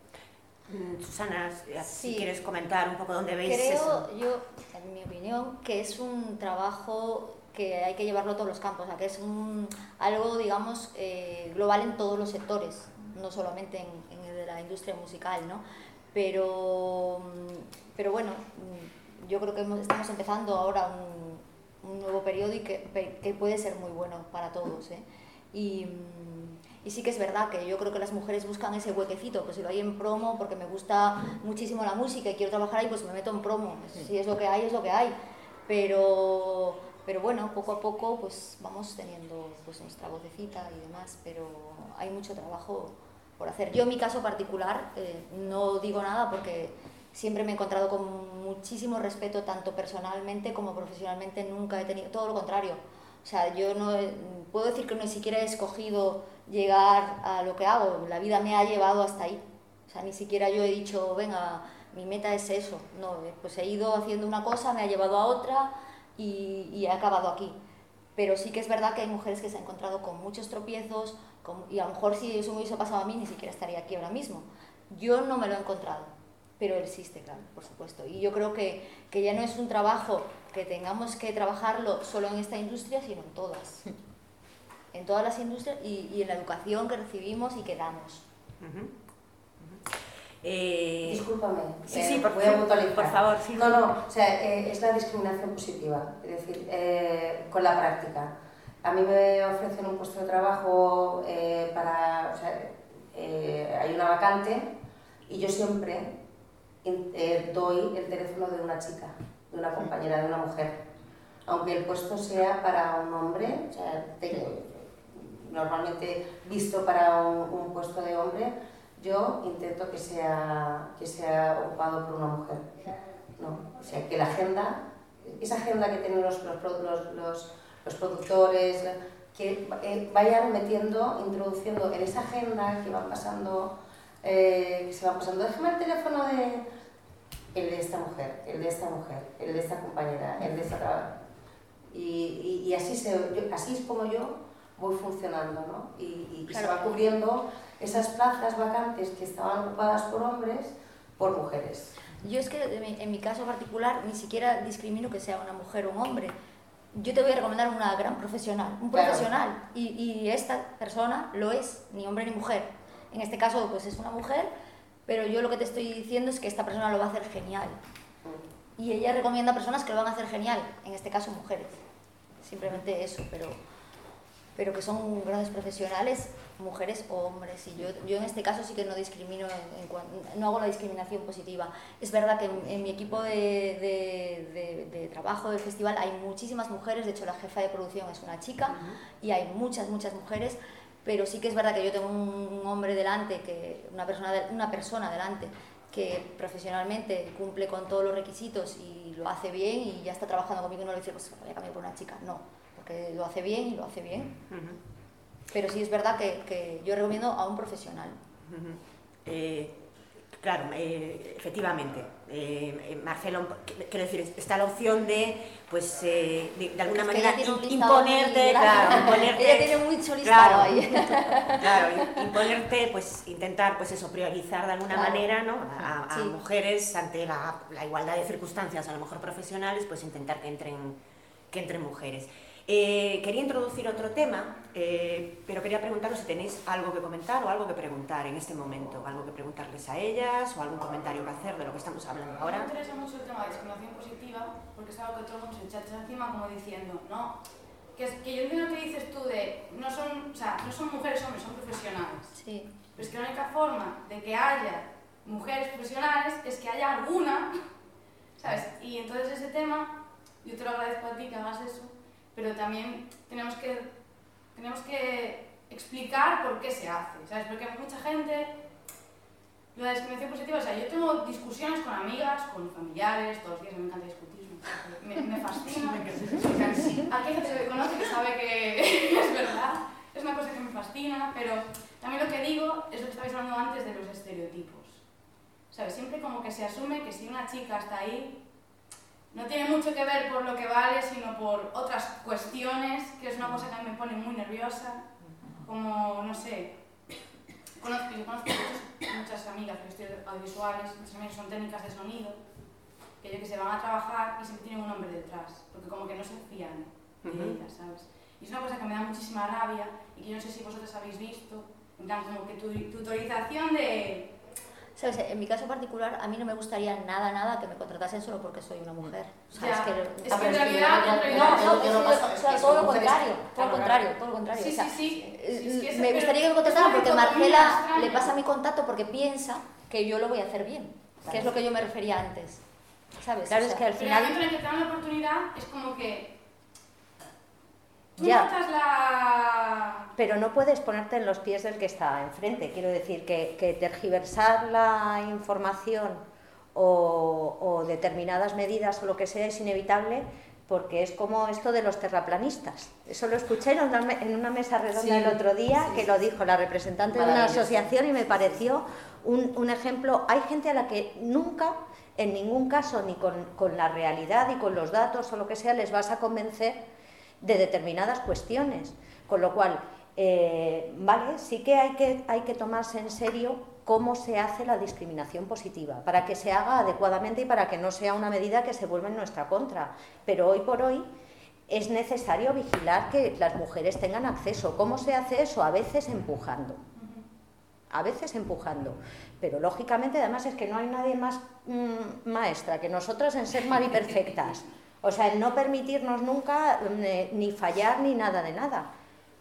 Mm, Susana, si quieres comentar un poco dónde veis Creo yo, en mi opinión, que es un trabajo que hay que llevarlo a todos los campos, o sea, que es un, algo, digamos, eh, global en todos los sectores, no solamente en, el de la industria musical, ¿no? Pero, mm, pero bueno, mm, yo creo que estamos empezando ahora un, un nuevo periodo y que, que, puede ser muy bueno para todos, ¿eh? Y, y sí que es verdad que yo creo que las mujeres buscan ese huequecito, pues si lo hay en promo porque me gusta muchísimo la música y quiero trabajar ahí, pues me meto en promo. Si es lo que hay, es lo que hay. Pero, pero bueno, poco a poco pues vamos teniendo pues nuestra vocecita y demás, pero hay mucho trabajo por hacer. Yo en mi caso particular eh, no digo nada porque siempre me he encontrado con muchísimo respeto tanto personalmente como profesionalmente, nunca he tenido, todo lo contrario. O sea, yo no puedo decir que ni siquiera he escogido llegar a lo que hago, la vida me ha llevado hasta ahí. O sea, ni siquiera yo he dicho, venga, mi meta es eso. No, pues he ido haciendo una cosa, me ha llevado a otra y, y he acabado aquí. Pero sí que es verdad que hay mujeres que se han encontrado con muchos tropiezos y a lo mejor si eso me hubiese pasado a mí ni siquiera estaría aquí ahora mismo. Yo no me lo he encontrado, pero existe, claro, por supuesto. Y yo creo que, que ya no es un trabajo que tengamos que trabajarlo solo en esta industria, sino en todas en todas las industrias y, y en la educación que recibimos y que damos. Eh, Discúlpame, sí, sí, por, voy a por favor. Sí. No, no, o sea, eh, es la discriminación positiva, es decir, eh, con la práctica. A mí me ofrecen un puesto de trabajo para, o sea, hay una vacante y yo siempre doy el teléfono de una chica, de una compañera, de una mujer, aunque el puesto sea para un hombre, o sea, normalmente visto para un, puesto de hombre, yo intento que sea, que sea ocupado por una mujer. ¿no? O sea, que la agenda, esa agenda que tienen los, los, los, los productores, que eh, vayan metiendo, introduciendo en esa agenda que van pasando, eh, que se van pasando, déjame el teléfono de el de esta mujer, el de esta mujer, el de esta compañera, el de esta y, y, y así, se, así es como yo voy funcionando, ¿no? Y, se va cubriendo esas plazas vacantes que estaban ocupadas por hombres por mujeres. Yo es que en mi caso particular ni siquiera discrimino que sea una mujer o un hombre. Yo te voy a recomendar una gran profesional, un profesional, y, y, esta persona lo es, ni hombre ni mujer. En este caso, pues es una mujer, pero yo lo que te estoy diciendo es que esta persona lo va a hacer genial. Y ella recomienda a personas que lo van a hacer genial, en este caso mujeres. Simplemente eso, pero pero que son grandes profesionales, mujeres o hombres. Y yo, yo en este caso sí que no discrimino, en, no hago la discriminación positiva. Es verdad que en, mi equipo de, de, de, trabajo del festival hay muchísimas mujeres, de hecho la jefa de producción es una chica y hay muchas, muchas mujeres, pero sí que es verdad que yo tengo un, hombre delante, que, una, persona una persona delante que profesionalmente cumple con todos los requisitos y lo hace bien y ya está trabajando conmigo y no le dice, pues voy a cambiar por una chica. No, que lo hace bien y lo hace bien. Pero sí es verdad que, que yo recomiendo a un profesional. eh, claro, eh, efectivamente. Eh, eh, Marcelo, quiero decir, está la opción de, pues, eh, de, de, alguna es manera imponerte, claro, imponerte. ella tiene mucho listado claro, ahí. claro, imponerte, pues, intentar, pues, eso, priorizar de alguna Claro. manera, ¿no? A, a Sí. mujeres ante la, la igualdad de circunstancias, a lo mejor profesionales, pues, intentar que entren, que entren mujeres. Eh, quería introducir otro tema, eh, pero quería preguntaros si tenéis algo que comentar o algo que preguntar en este momento, algo que preguntarles a ellas o algún comentario que hacer de lo que estamos hablando Me ahora. interesa mucho el tema de discriminación positiva porque es algo que todo el mundo se echa encima como diciendo, no, que, es, que yo entiendo que dices tú de, no son, o sea, no son mujeres hombres, son profesionales. Sí. Pero es que la única forma de que haya mujeres profesionales es que haya alguna, ¿sabes? Y entonces ese tema, yo te lo agradezco a ti que hagas eso, pero también tenemos que, tenemos que explicar por qué se hace, ¿sabes? Porque mucha gente, la discriminación positiva, o sea, yo tengo discusiones con amigas, con familiares, todos los días me encanta discutir, me, me fascina. Aquí hay gente que conoce que sabe que es verdad, es una cosa que me fascina, pero también lo que digo es lo que estabais hablando antes de los estereotipos. ¿Sabes? Siempre como que se asume que si una chica está ahí, no tiene mucho que ver por lo que vale, sino por otras cuestiones, que es una cosa que me pone muy nerviosa, como, no sé, conozco, yo conozco muchas, muchas amigas que estudian audiovisuales, muchas amigas son técnicas de sonido, que yo que se van a trabajar y siempre tienen un hombre detrás, porque como que no se fían de ellas, ¿sabes? Y es una cosa que me da muchísima rabia y que yo no sé si vosotros habéis visto, en plan como que tu tutorización de... ¿Sabes? En mi caso particular, a mí no me gustaría nada, nada que me contratasen solo porque soy una mujer. O sea, Ya, es que, es que en realidad. No, todo lo contrario, todo lo contrario, todo lo contrario. Sí, sí, sí. eh, me gustaría que me contrataran porque Marcela le pasa mi contacto porque piensa que yo lo voy a hacer bien, que es lo que yo me refería antes. ¿Sabes? Claro, es que al final el que te dan la oportunidad, es como que... Tú Ya. notas la... Pero no puedes ponerte en los pies del que está enfrente. Quiero decir que, que tergiversar la información o, o determinadas medidas o lo que sea es inevitable porque es como esto de los terraplanistas. Eso lo escuché en una, me- en una mesa redonda Sí, el otro día sí, que sí, lo dijo la representante de una asociación y me pareció un, un ejemplo. Hay gente a la que nunca, en ningún caso, ni con, con la realidad y con los datos o lo que sea, les vas a convencer de determinadas cuestiones. Con lo cual, eh, vale, sí que hay, que hay que tomarse en serio cómo se hace la discriminación positiva, para que se haga adecuadamente y para que no sea una medida que se vuelva en nuestra contra. Pero hoy por hoy es necesario vigilar que las mujeres tengan acceso. ¿Cómo se hace eso? A veces empujando. A veces empujando. Pero lógicamente, además, es que no hay nadie más mm, maestra que nosotras en ser mariperfectas. O sea, no permitirnos nunca mm, eh, ni fallar ni nada de nada.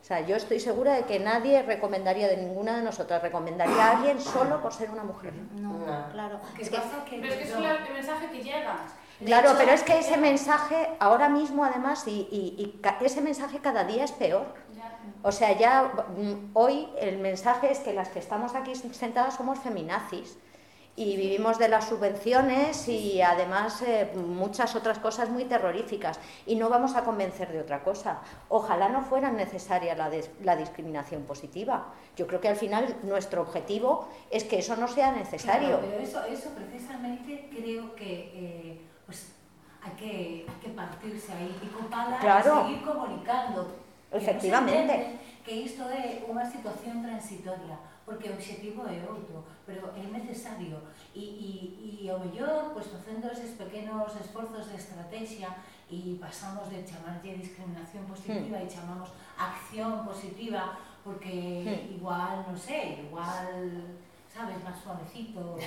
O sea, yo estoy segura de que nadie recomendaría de ninguna de nosotras, recomendaría a alguien solo por ser una mujer. no, No. claro. ¿Qué Es que, pasa? Que Pero es que es el mensaje que llega. Claro, hecho, pero es que ese mensaje, ahora mismo además, y, y- y ca- ese mensaje cada día es peor. Ya. O sea, ya mm, hoy el mensaje es que las que estamos aquí sentadas somos feminazis y vivimos de las subvenciones y además eh, muchas otras cosas muy terroríficas y no vamos a convencer de otra cosa. Ojalá no fuera necesaria la, des- la discriminación positiva. Yo creo que al final nuestro objetivo es que eso no sea necesario. Claro, pero eso, eso precisamente creo que eh, pues hay que, hay que partirse aí pico pala Claro. seguir comunicando. Que se Efectivamente. entende Que isto é unha situación transitoria, porque o objetivo é outro, pero é necesario. E, e, e ao mellor, pues, facendo eses pequenos esforzos de estrategia e pasamos de chamarlle discriminación positiva e chamamos acción positiva, porque Hmm. igual, non sei, igual sabes, más suavecito.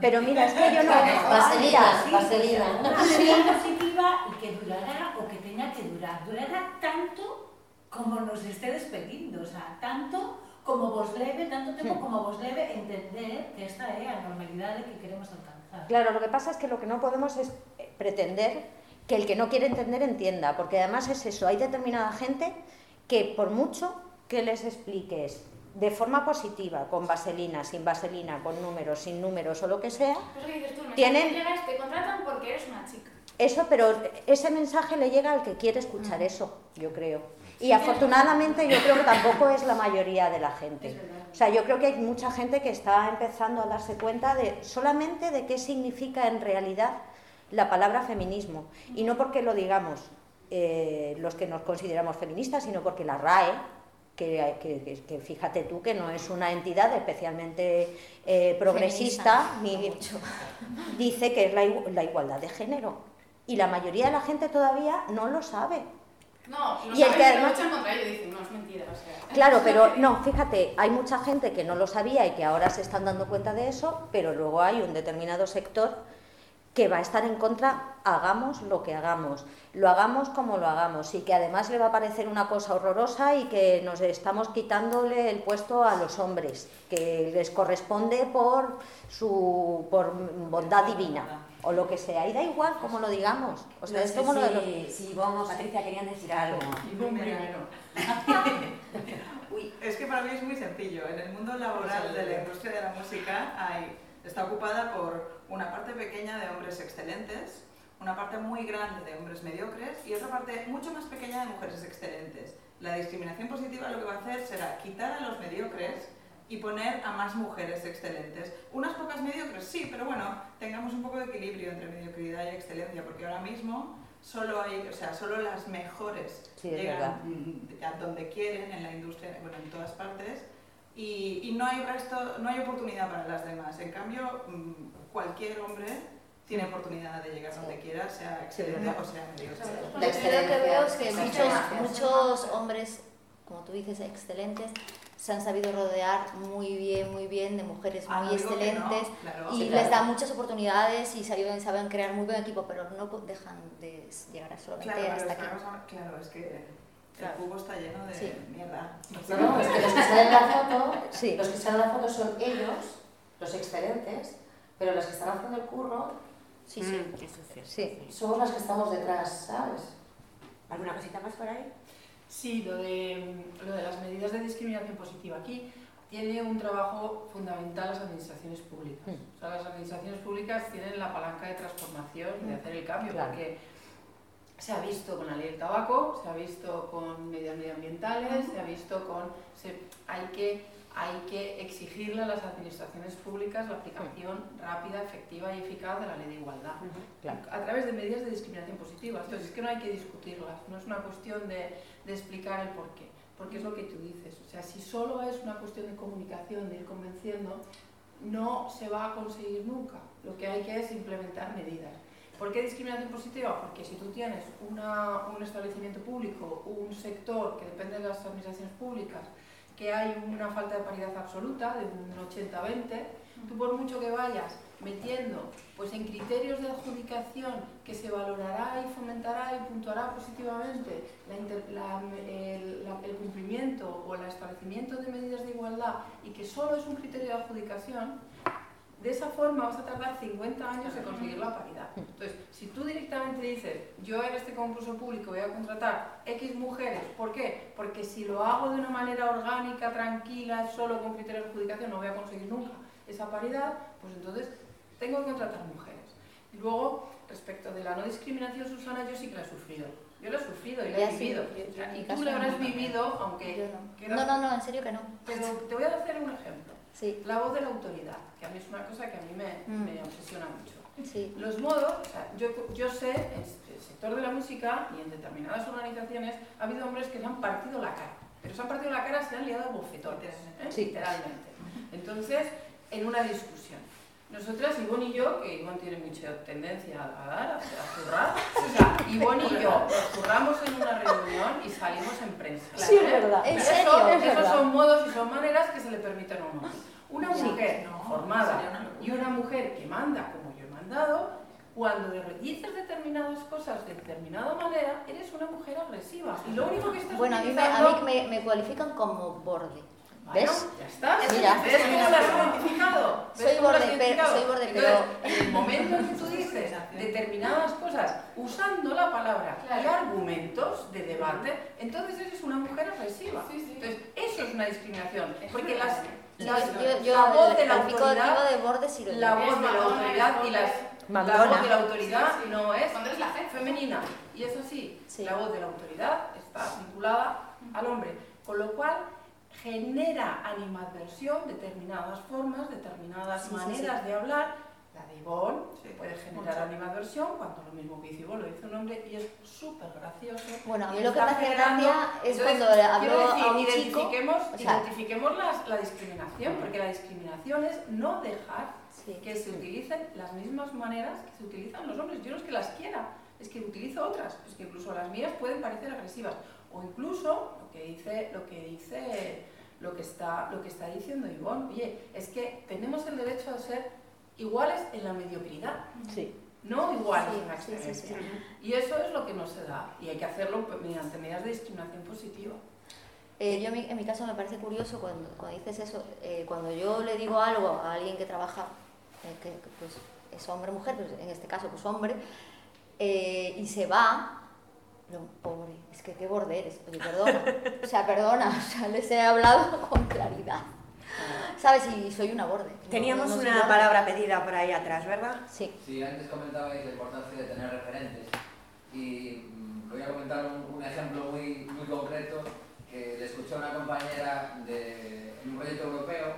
Pero mira, es que yo no... Vaselina, vaselina. Una acción positiva y que durará o que tenga que durar. Durará tanto como nos estédes pedindo, o sea, tanto como vos leve, tanto tempo como vos leve entender que esta é a normalidade que queremos alcanzar. Claro, lo que pasa es que lo que no podemos es eh, pretender que el que no quiere entender entienda, porque además es eso, hay determinada gente que por mucho que les expliques de forma positiva, con vaselina, sin vaselina, con números, sin números o lo que sea, que tú, Tienen- te contratan porque eres una chica. eso, pero ese mensaje le llega al que quiere escuchar eso, yo creo. Y afortunadamente yo creo que tampoco es la mayoría de la gente. O sea, yo creo que hay mucha gente que está empezando a darse cuenta de solamente de qué significa en realidad la palabra feminismo. Y no porque lo digamos eh, los que nos consideramos feministas, sino porque la RAE, que, fíjate tú que no es una entidad especialmente eh, progresista, ni, dice que es la, igualdad de género. Y la mayoría de la gente todavía no lo sabe. No, y el que además contra ello dicen, no, es mentira. Claro, pero no, fíjate, hay mucha gente que no lo sabía y que ahora se están dando cuenta de eso, pero luego hay un determinado sector que va a estar en contra, hagamos lo que hagamos, lo hagamos como lo hagamos y que además le va a parecer una cosa horrorosa y que nos estamos quitándole el puesto a los hombres, que les corresponde por su por bondad divina o lo que sea, y da igual como lo digamos. O sea, es como lo de los... Sí, vamos, Patricia, querían decir algo. Uy. Es que para mí es muy sencillo. En el mundo laboral de la industria de la música hay está ocupada por una parte pequeña de hombres excelentes, una parte muy grande de hombres mediocres y otra parte mucho más pequeña de mujeres excelentes. La discriminación positiva lo que va a hacer será quitar a los mediocres y poner a más mujeres excelentes. Unas pocas mediocres, sí, pero bueno, tengamos un poco de equilibrio entre mediocridad y excelencia, porque ahora mismo solo hay, o sea, solo las mejores llegan a donde quieren en la industria, bueno, en todas partes, y, no hay resto, no hay oportunidad para las demás. En cambio, mm, cualquier hombre tiene oportunidad de llegar donde quiera, sea excelente o sea medio Lo que veo es que muchos, muchos hombres, como tú dices, excelentes, se han sabido rodear muy bien, muy bien de mujeres ah, muy excelentes y les dan muchas oportunidades y saben, saben crear muy buen equipo, pero no dejan de llegar a solamente hasta aquí. claro, es que el cubo está lleno de mierda. No, no, es que los que salen en la foto, sí. los que salen en la foto son ellos, los excelentes, pero los que están haciendo el curro, sí, sí, mm, eso es sí. somos las que estamos detrás, ¿sabes? ¿Alguna cosita más por ahí? Sí, lo de, lo de las medidas de discriminación positiva. Aquí tiene un trabajo fundamental las administraciones públicas. Mm. O sea, las administraciones públicas tienen la palanca de transformación, de mm. hacer el cambio, porque se ha visto con la ley del tabaco, se ha visto con medidas medioambientales, se ha visto con... hay, que, hay que exigirle a las administraciones públicas la aplicación rápida, efectiva y eficaz de la ley de igualdad, a través de medidas de discriminación positiva. Entonces es que no hay que discutirlas, no es una cuestión de, de explicar el por qué, porque es lo que tú dices. O sea, si solo es una cuestión de comunicación, de ir convenciendo, no se va a conseguir nunca. Lo que hay que es implementar medidas. ¿Por qué discriminación positiva? Porque si tú tienes un establecimiento público, un sector que depende de las administraciones públicas, que hay una falta de paridad absoluta, de un 80-20, tú por mucho que vayas metiendo pues en criterios de adjudicación que se valorará y fomentará y puntuará positivamente el, el, cumplimiento o el establecimiento de medidas de igualdad y que solo es un criterio de adjudicación, de esa forma vas a tardar 50 años en conseguir la paridad. Entonces, si tú directamente dices, yo en este concurso público voy a contratar X mujeres, ¿por qué? Porque si lo hago de una manera orgánica, tranquila, solo con criterios de adjudicación, no voy a conseguir nunca esa paridad, pues entonces tengo que contratar mujeres. Y luego, respecto de la no discriminación, Susana, yo sí que la he sufrido. Yo lo he sufrido y la he vivido. y tú lo habrás vivido, aunque... No. no, no, no, en serio que no. Pero te voy a hacer un ejemplo. Sí. La voz de la autoridad, que a mí es una cosa que a mí me, mm. me obsesiona mucho. Sí. Los modos, o sea, yo, yo sé, en el sector de la música y en determinadas organizaciones ha habido hombres que se han partido la cara, pero se han partido la cara, se han liado bofetones, ¿eh? literalmente. Entonces, en una discusión. Nosotras, Ivonne y yo, que Ivonne tiene mucha tendencia a dar, a, zurrar, o sea, Ivonne y yo nos zurramos en una reunión y salimos en prensa. Sí, es verdad. ¿En serio? esos son modos y son maneras que se le permiten a un hombre. Una mujer formada y una mujer que manda como yo he mandado, cuando dices determinadas cosas de determinada manera, eres una mujer agresiva. Y lo único que estás Bueno, a mí, me, a mí me, me cualifican como borde. ¿Ves? ya está. Mira, ¿ves cómo la has identificado? Soy borde, pero, soy borde, pero... en el momento en que tú dices determinadas cosas usando la palabra y argumentos de debate, entonces eres una mujer agresiva. Entonces, eso es una discriminación. Porque las, yo, yo, la voz de la autoridad, de la voz de la autoridad y las La voz de la autoridad Sí, sí. no es eres la femenina. Y eso sí, Sí. la voz de la autoridad está vinculada al hombre. Con lo cual genera animadversión, determinadas formas, determinadas Sí, sí, maneras de hablar. La de Ivonne Sí, puede generar mucho. animadversión, cuando lo mismo que dice Ivonne lo dice un hombre y es súper gracioso. Bueno, a mí lo que me hace gracia es Entonces, cuando hablo decir, a un chico. identifiquemos, o sea- identifiquemos las- la discriminación, porque la discriminación es no dejar Sí. que se utilicen las mismas maneras que se utilizan los hombres. Yo no es que las quiera, es que utilizo otras, es que incluso las mías pueden parecer agresivas. O incluso lo que dice, lo que dice, lo que está, lo que está diciendo Ivonne, oye, es que tenemos el derecho a ser iguales en la mediocridad, Sí. no iguales Sí, en la sí, sí, excelencia. sí. Y eso es lo que no se da, y hay que hacerlo mediante medidas de discriminación positiva. Eh, yo en mi, en mi caso me parece curioso cuando, cuando dices eso, eh, cuando yo le digo algo a alguien que trabaja, eh, que, que, pues, es hombre o mujer, pues, en este caso pues hombre, eh, y se va, no, pobre, es que qué borde eres, oye, perdona, o sea, perdona, o sea, les he hablado con claridad, ¿sabes? Y soy una borde. no- Teníamos no una borde. palabra pedida por ahí atrás, ¿verdad? Sí, Sí, antes comentabais la importancia de tener referentes y mm, voy a comentar un, un ejemplo muy, muy concreto que le escuché a una compañera de en un proyecto europeo,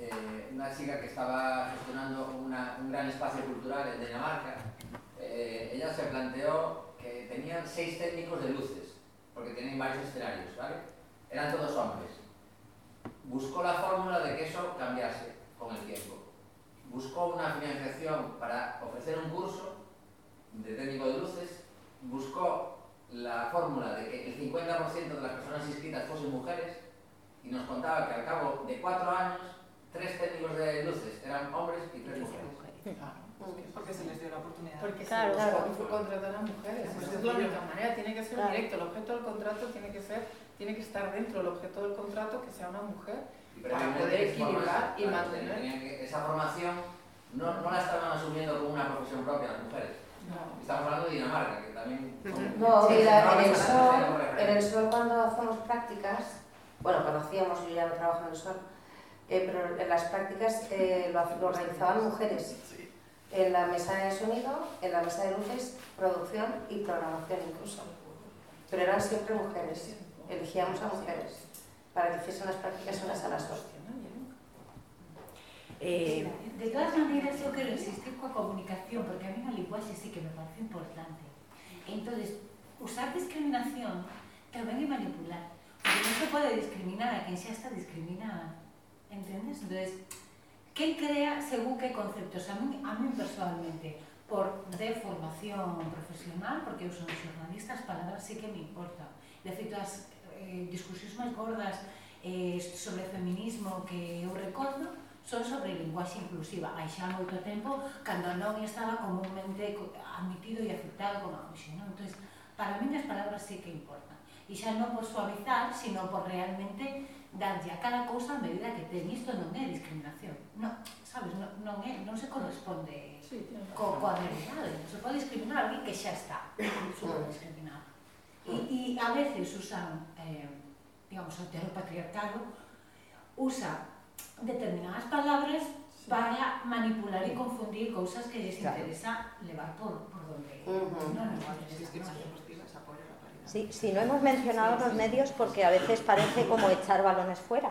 eh, una chica que estaba gestionando una- un gran espacio cultural en Dinamarca. Eh, ella se planteó tenían seis técnicos de luces, porque tienen varios escenarios, ¿vale? Eran todos hombres. Buscó la fórmula de que eso cambiase con el tiempo buscó una financiación para ofrecer un curso de técnico de luces, buscó la fórmula de que el 50% de las personas inscritas fuesen mujeres y nos contaba que al cabo de cuatro años, tres técnicos de luces eran hombres y tres mujeres. Porque se les dio la oportunidad. Porque Claro, se claro. contratar a mujeres. Pues es la única manera, tiene que ser Claro. directo. El objeto del contrato tiene que ser, tiene que estar dentro del objeto del contrato que sea una mujer. Para poder equilibrar y mantener. que- esa formación no, no la estaban asumiendo como una profesión propia las mujeres. Estamos hablando de Dinamarca, que también... son- No, Sí, mira, no, en el sol, en el sol cuando hacemos prácticas, bueno, cuando hacíamos, yo ya no trabajo en el sol, eh, pero en las prácticas eh, lo, lo realizaban mujeres. En la mesa de sonido, en la mesa de luces, producción y programación incluso. Pero eran siempre mujeres. Elegíamos a mujeres para que hiciesen las prácticas en las salas sol. Eh, De todas maneras, yo quero insistir coa comunicación, porque a mí a linguaxe sí que me parece importante. Entonces, usar discriminación tamén é manipular. Porque non se pode discriminar a quen xa está discriminada. Entendes? Entonces, quen crea según que conceptos? A mí, a mí personalmente por de formación profesional porque eu son xornalista as palabras sí que me importan. De feito as eh, discusións máis gordas eh, sobre feminismo que eu recordo son sobre linguaxe inclusiva. Hai xa moito tempo cando non estaba comúnmente admitido e aceptado como hoxe non? Entonces, para mí as palabras sí que importan. E xa non por suavizar sino por realmente darlle a cada cousa a medida que ten. Isto non é discriminación. Non, sabes, non, non, é, non se corresponde sí, co, coa realidade. Non se pode discriminar a alguén que xa está super discriminado. E, e a veces usan, eh, digamos, o heteropatriarcado, usa determinadas palabras sí. para manipular e confundir cousas que lles claro. interesa levar por, por donde uh -huh. non nos va a Sí, sí, no hemos mencionado los medios porque a veces parece como echar balones fuera.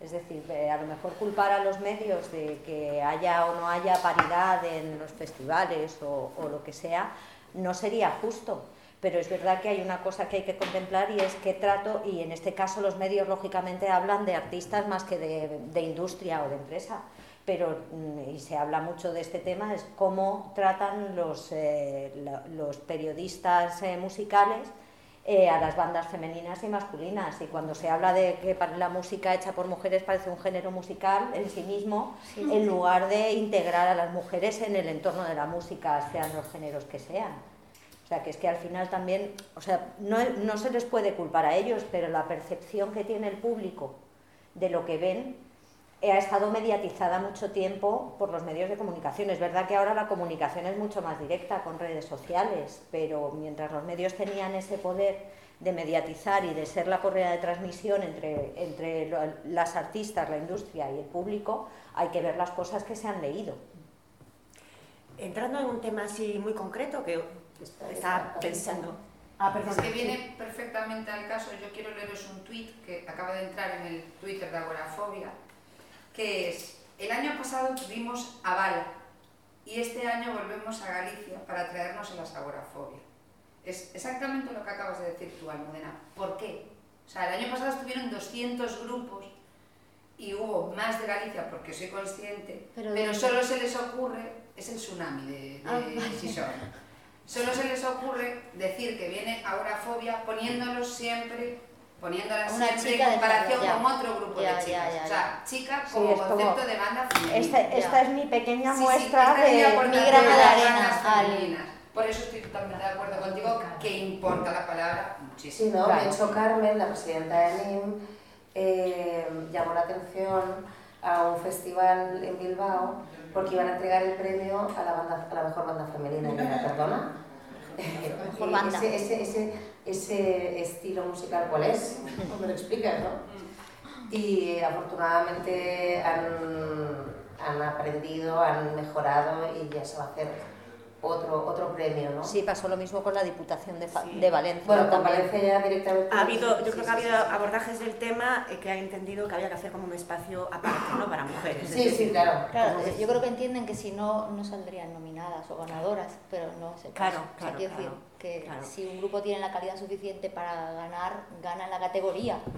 Es decir, a lo mejor culpar a los medios de que haya o no haya paridad en los festivales o, lo que sea, no sería justo. Pero es verdad que hay una cosa que hay que contemplar y es qué trato, y en este caso los medios lógicamente hablan de artistas más que de, industria o de empresa, pero mm, y se habla mucho de este tema, es cómo tratan los, eh, los periodistas eh, musicales eh, a las bandas femeninas y masculinas. Y cuando se habla de que la música hecha por mujeres parece un género musical en sí mismo, en lugar de integrar a las mujeres en el entorno de la música, sean los géneros que sean. O sea, que es que al final también, o sea, no, no se les puede culpar a ellos, pero la percepción que tiene el público de lo que ven ha estado mediatizada mucho tiempo por los medios de comunicación. Es verdad que ahora la comunicación es mucho más directa con redes sociales, pero mientras los medios tenían ese poder de mediatizar y de ser la correa de transmisión entre, entre lo- las artistas, la industria y el público, hay que ver las cosas que se han leído. Entrando en un tema así muy concreto que estaba pensando. Ah, perdón. Es que viene perfectamente al caso. Yo quiero leeros un tuit que acaba de entrar en el Twitter de Agorafobia, que es, el año pasado tuvimos Aval y este año volvemos a Galicia para traernos el Agorafobia. Es exactamente lo que acabas de decir tú, Almudena. ¿Por qué? O sea, el año pasado estuvieron 200 grupos y hubo más de Galicia porque soy consciente, pero, solo se les ocurre, es el tsunami de, de ah, solo se les ocurre decir que viene agorafobia poniéndolos siempre poniéndolas siempre en comparación con otro grupo de chicas. o sea, chica como concepto de banda femenina. Esta es mi pequeña muestra de mi grano de arena. Por eso estoy totalmente de acuerdo contigo que importa la palabra muchísimo. Sí, no, de hecho Carmen, la presidenta de NIM, eh, llamó la atención a un festival en Bilbao porque iban a entregar el premio a la, banda, a la mejor banda femenina. Y la perdona. Mejor banda. Ese, ese, ese, ese, estilo musical, ¿cuál es? ¿Cómo me lo explicas, no? Y afortunadamente han, han aprendido, han mejorado y ya se va a hacer otro, otro premio, ¿no? Sí, pasó lo mismo con la Diputación de, de Valencia. Bueno, con Valencia ya directamente... Ha habido, yo creo que ha habido abordajes del tema que ha entendido que había que hacer como un espacio aparte, ¿no? Para mujeres. Sí, sí, claro. claro yo creo que entienden que si no, no saldrían nominadas o ganadoras, pero no sé. Claro, claro, quiero decir que si un grupo tiene la calidad suficiente para ganar, gana la categoría.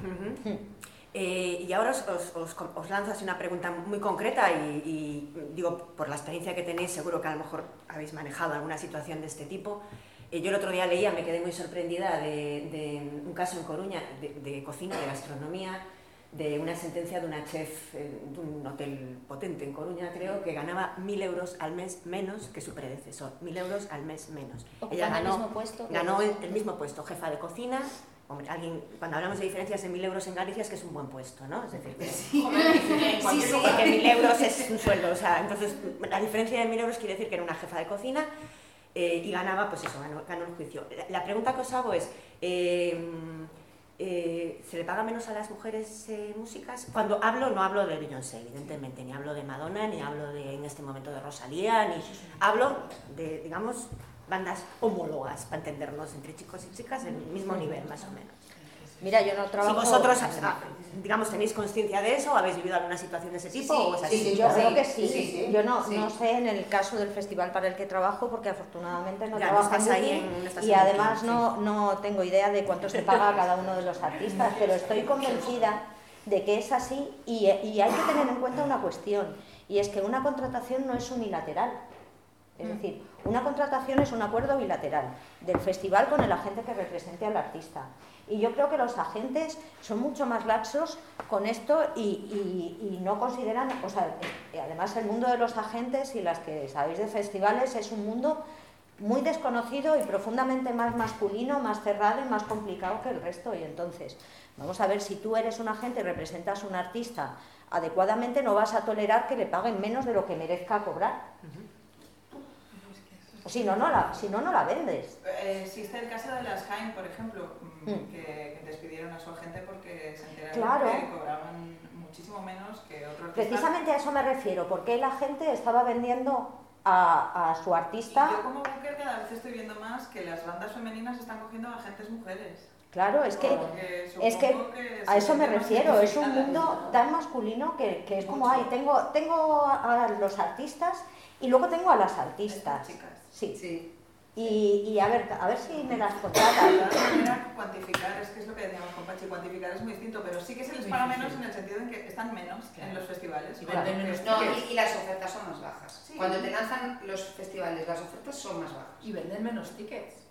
Eh, y ahora os, os, lanzo así una pregunta muy concreta y, digo, por la experiencia que tenéis, seguro que a lo mejor habéis manejado alguna situación de este tipo. Eh, yo el otro día leía, me quedé muy sorprendida de, un caso en Coruña de, cocina, de gastronomía, de una sentencia de una chef de un hotel potente en Coruña, creo, que ganaba mil euros al mes menos que su predecesor. Mil euros al mes menos. Ella ganó, el mismo puesto, ganó el mismo puesto, jefa de cocina, Hombre, alguien, cuando hablamos de diferencias de 1.000 euros en Galicia es que es un buen puesto, ¿no? Es decir, que, sí, sí, sí, porque 1.000 euros es un sueldo. O sea, entonces, la diferencia de 1.000 euros quiere decir que era una jefa de cocina eh, y ganaba, pues eso, ganó, el juicio. La, pregunta que os hago es, eh, eh, ¿se le paga menos a las mujeres músicas? Cuando hablo, no hablo de Beyoncé, evidentemente, ni hablo de Madonna, ni hablo de, en este momento de Rosalía, ni hablo de, digamos, bandas homólogas, para entendernos, entre chicos y chicas, en el mismo nivel, más o menos. Mira, yo no trabajo... Si vosotros, digamos, tenéis conciencia de eso, habéis vivido alguna situación de ese tipo, sí, o es así? Sí, yo creo que sí. Yo no, no sé en el caso del festival para el que trabajo, porque afortunadamente no trabajo ahí en, y además no, no tengo idea de cuánto se paga a cada uno de los artistas, pero estoy convencida de que es así y, y hay que tener en cuenta una cuestión, y es que una contratación no es unilateral. Es decir, una contratación es un acuerdo bilateral del festival con el agente que represente al artista. Y yo creo que los agentes son mucho más laxos con esto y, no consideran, o sea, eh, además el mundo de los agentes y las que sabéis de festivales es un mundo muy desconocido y profundamente más masculino, más cerrado y más complicado que el resto. Y entonces, vamos a ver, si tú eres un agente y representas a un artista adecuadamente, no vas a tolerar que le paguen menos de lo que merezca cobrar. Si no, no la, si no, no la vendes. Eh, existe el caso de las Jaime, por ejemplo, mm, mm. que, despidieron a su agente porque se enteraron que cobraban muchísimo menos que otros. Precisamente a eso me refiero, porque la gente estaba vendiendo a, a su artista. Y yo como mujer cada vez estoy viendo más que las bandas femeninas están cogiendo a agentes mujeres. Claro, es que, es que, a eso me refiero, es un mundo tan masculino que, que es como, ay, tengo, tengo a los artistas y luego tengo a las artistas. Sí. sí. Y, y, a ver, a ver si me las contratan. La cuantificar, es que es lo que decíamos con Pachi, cuantificar es muy distinto, pero sí que se les paga menos en el sentido en que están menos en los festivales. Y, no, y, las ofertas son más bajas. Cuando te lanzan los festivales, las ofertas son más bajas. Y venden menos tickets.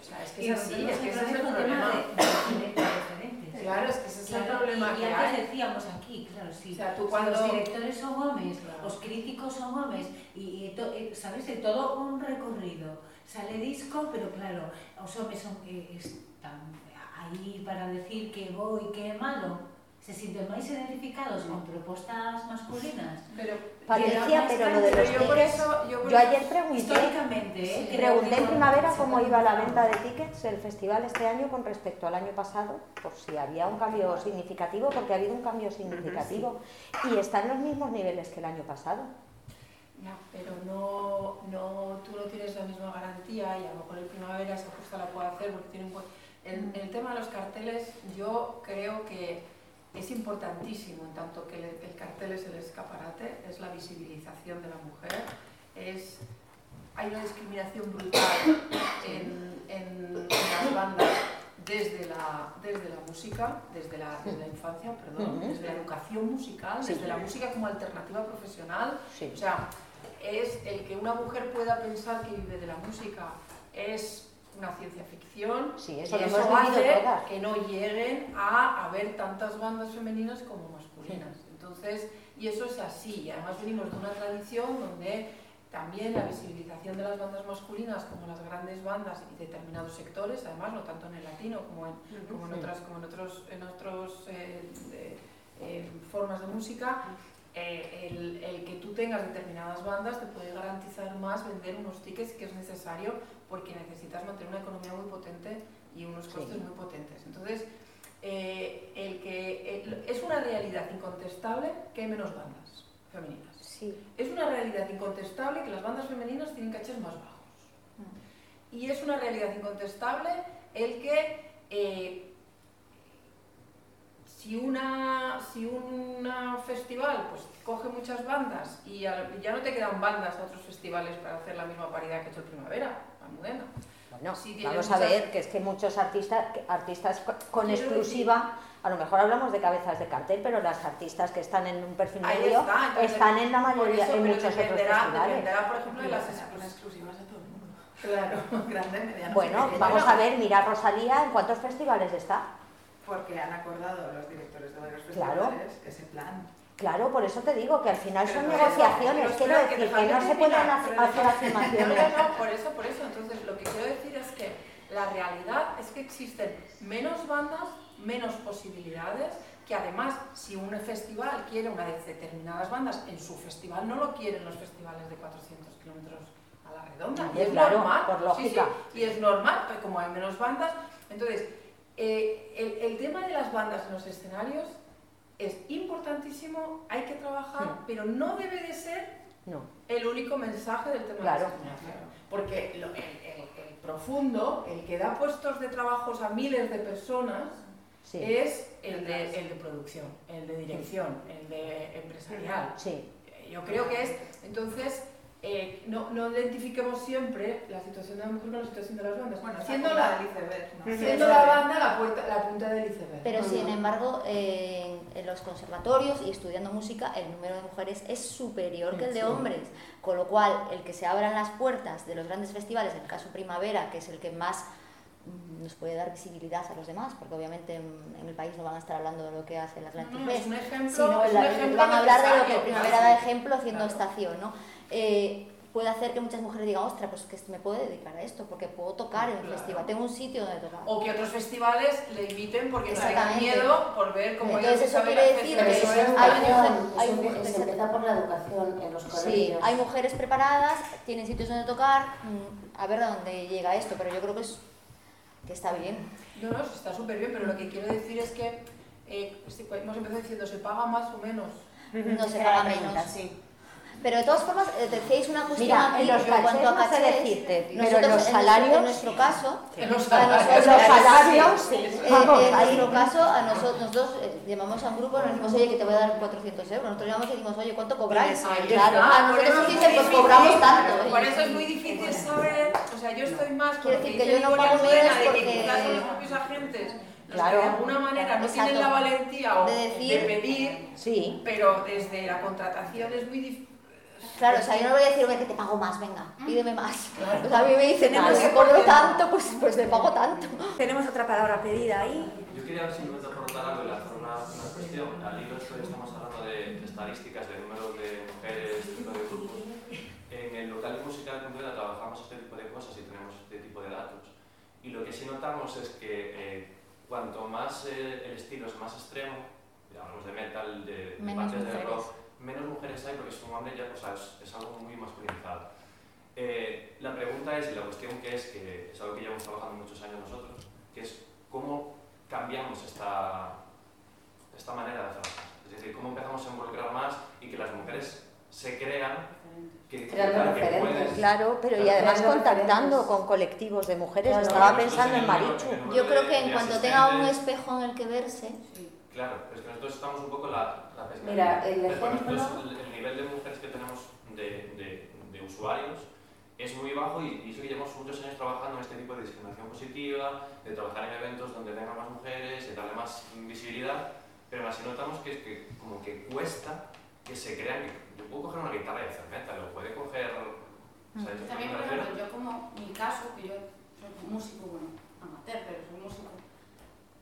O sea, es que, sí, es, que ese es el problema. De, claro, es que ese es el problema. Y, antes decíamos aquí, claro, sí. O sea, tú cuando... Los directores son hombres, los críticos son hombres, y, y ¿sabes? De todo un recorrido. Sale disco, pero claro, los hombres son, eh, están ahí para decir que voy, que malo se sienten más identificados con propuestas masculinas. Pero, Parecía, pero lo de los tickets, yo, ayer pregunté, ¿eh? pregunté en primavera cómo iba la venta de tickets el festival este año con respecto al año pasado, por si había un cambio significativo, porque ha habido un cambio significativo y está en los mismos niveles que el año pasado. Ya, pero no, no, tú no tienes la misma garantía y a lo mejor el primavera esa justa la puede hacer porque tiene un buen... En, en el tema de los carteles, yo creo que es importantísimo, en tanto que el, el cartel es el escaparate, es la visibilización de la mujer, es, hay una discriminación brutal en, en- en las bandas desde la, desde la música, desde la, desde la infancia, perdón, desde la educación musical, Sí. desde la música como alternativa profesional, Sí. o sea, es el que una mujer pueda pensar que vive de la música. Es una ciencia ficción. Sí, eso y eso hace todas. que no lleguen a haber tantas bandas femeninas como masculinas. Entonces, y eso es así, y además venimos de una tradición donde también la visibilización de las bandas masculinas como las grandes bandas y determinados sectores, además no tanto en el latino como en, como en otras, como en otros, en otros eh, eh, formas de música, eh, el, el que tú tengas determinadas bandas te puede garantizar más vender unos tickets que es necesario porque necesitas mantener una economía muy potente y unos Sí. costes muy potentes. Entonces, eh, el que, el- es una realidad incontestable que hay menos bandas femeninas. Sí. Es una realidad incontestable que las bandas femeninas tienen cachés más bajos. Y es una realidad incontestable el que eh, si una si un festival pues coge muchas bandas y al- ya no te quedan bandas a otros festivales para hacer la misma paridad que ha hecho el Primavera, Almudena. Bueno, Sí, tiene vamos a muchas- ver que es que muchos artistas, artistas co- con Quiero exclusiva, a lo mejor hablamos de cabezas de cartel, pero las artistas que están en un perfil Ahí medio está, entonces, están en la mayoría, eso, en muchos otros festivales. dependerá, por ejemplo, de las Con exclusivas. de todo el mundo. Claro, grande, mediano. Bueno, vamos a ver, mira Rosalía, ¿en cuántos festivales está? Porque han acordado los directores de varios Claro. festivales ese plan. Claro, por eso te digo que al final Pero son negociaciones, quiero que decir que déjame no se pueden hacer afirmaciones. No, no, no, por eso, por eso. Entonces, lo que quiero decir es que la realidad es que existen menos bandas, menos posibilidades, que además, si un festival quiere una de determinadas bandas, en su festival no lo quieren los festivales de 400 kilómetros a la redonda. Y es claro, normal. por sí, lógica. sí, y es normal, pero como hay menos bandas. Entonces, eh, el, el tema de las bandas en los escenarios es importantísimo, hay que trabajar, Hmm. pero no debe de ser No, el único mensaje del tema Claro. de la discriminación. Porque lo- el, el- el profundo, el que da puestos de trabajos a miles de personas, sí, es el de, el de producción, el de dirección, el de empresarial. sí, Yo creo que es, entonces, eh, no, no identifiquemos siempre la situación de la mujer con la situación de las bandas. Bueno, siendo la, iceberg, ¿no? siendo la banda la, puerta- la punta del iceberg. Pero sin embargo, en, en los conservatorios y estudiando música, el número de mujeres es superior que el de Sí. hombres. Con lo cual, el que se abran las puertas de los grandes festivales, en el caso Primavera, que es el que más nos puede dar visibilidad a los demás, porque obviamente en, en el país no van a estar hablando de lo que hacen las No, grandes no, es un ejemplo, sino la- van a hablar de lo que el Primavera da ejemplo haciendo Claro. estación, ¿no? Eh, puede hacer que muchas mujeres digan, ostras, pues que me puedo dedicar a esto, porque puedo tocar en un Claro. festival, tengo un sitio donde tocar. O que otros festivales le inviten porque no tengan miedo por ver cómo Entonces, eso quiere decir que eso es hay educación, mujer- hay eso mujer- empie- se empieza por la educación en los Sí, colegios. hay mujeres preparadas, tienen sitios donde tocar, mm, a ver a dónde llega esto, pero yo creo que, es, que está bien. No, no, sí está súper bien, pero lo que quiero decir es que eh, pues hemos empezado diciendo, ¿se paga más o menos? No se paga menos. sí. Pero de todas formas, eh, decíais una cuestión Mira, aquí en los en cuanto a no sé decirte, pero nosotros, en los en salarios, nuestro, en nuestro caso, En los a salarios. nosotros- los salarios, sí. Eh, Vamos, en ahí. nuestro caso, a nosotros, nosotros eh, llamamos a un grupo y nos decimos, oye, que te voy a dar 400 euros. Nosotros llamamos y decimos, oye, ¿cuánto cobráis? Ahí Claro, está, a por nosotros eso nos dicen, pues cobramos tanto. Por eso es muy difícil saber, o sea, yo estoy más con Quiero lo que decir que yo no pago menos de que porque- son los propios agentes los Claro. que de alguna manera no Exacto. tienen la valentía o De de, decir- pedir, sí, pero desde la contratación es muy difícil. Claro, o sea, yo no voy a decir, "Oye, que te pago más, venga, pídeme más. Claro. O sea, a mí me dicen, pues si cobro tanto, pues, pues te pago tanto. Tenemos otra palabra pedida ahí. Yo quería simplemente aportar algo y lanzar una, una cuestión. Al hilo esto estamos hablando de, de estadísticas, de número de mujeres, de número de grupos. En el local de Pontevedra trabajamos este tipo de cosas y tenemos este tipo de datos. Y lo que sí notamos es que eh, cuanto más eh, el estilo es más extremo, hablamos de metal, de, de partes de rock, menos mujeres hay porque es un hombre ya pues, es, es algo muy masculinizado. Eh, la pregunta es, y la cuestión que es, que es algo que llevamos trabajando muchos años nosotros, que es cómo cambiamos esta, esta manera de hacer las cosas. Es decir, cómo empezamos a involucrar más y que las mujeres se crean que, Creando claro, que referentes. puedes- Claro, pero y además contactando con colectivos de mujeres. Claro. Estaba pensando en Marichu. Yo creo que en cuanto tenga un espejo en el que verse, Claro, pero es que nosotros estamos un poco la, la pesca. Mira, el ejemplo- nosotros el, el nivel de mujeres que tenemos de, de, de usuarios es muy bajo y, y eso que llevamos muchos años trabajando en este tipo de discriminación positiva, de trabajar en eventos donde vengan más mujeres, de darle más visibilidad, pero así notamos que, es que como que cuesta que se crean que yo puedo coger una guitarra y hacer metal, o puede coger... ¿sabes? También, por ejemplo, yo como mi caso, que yo soy músico, bueno, amateur, pero soy músico,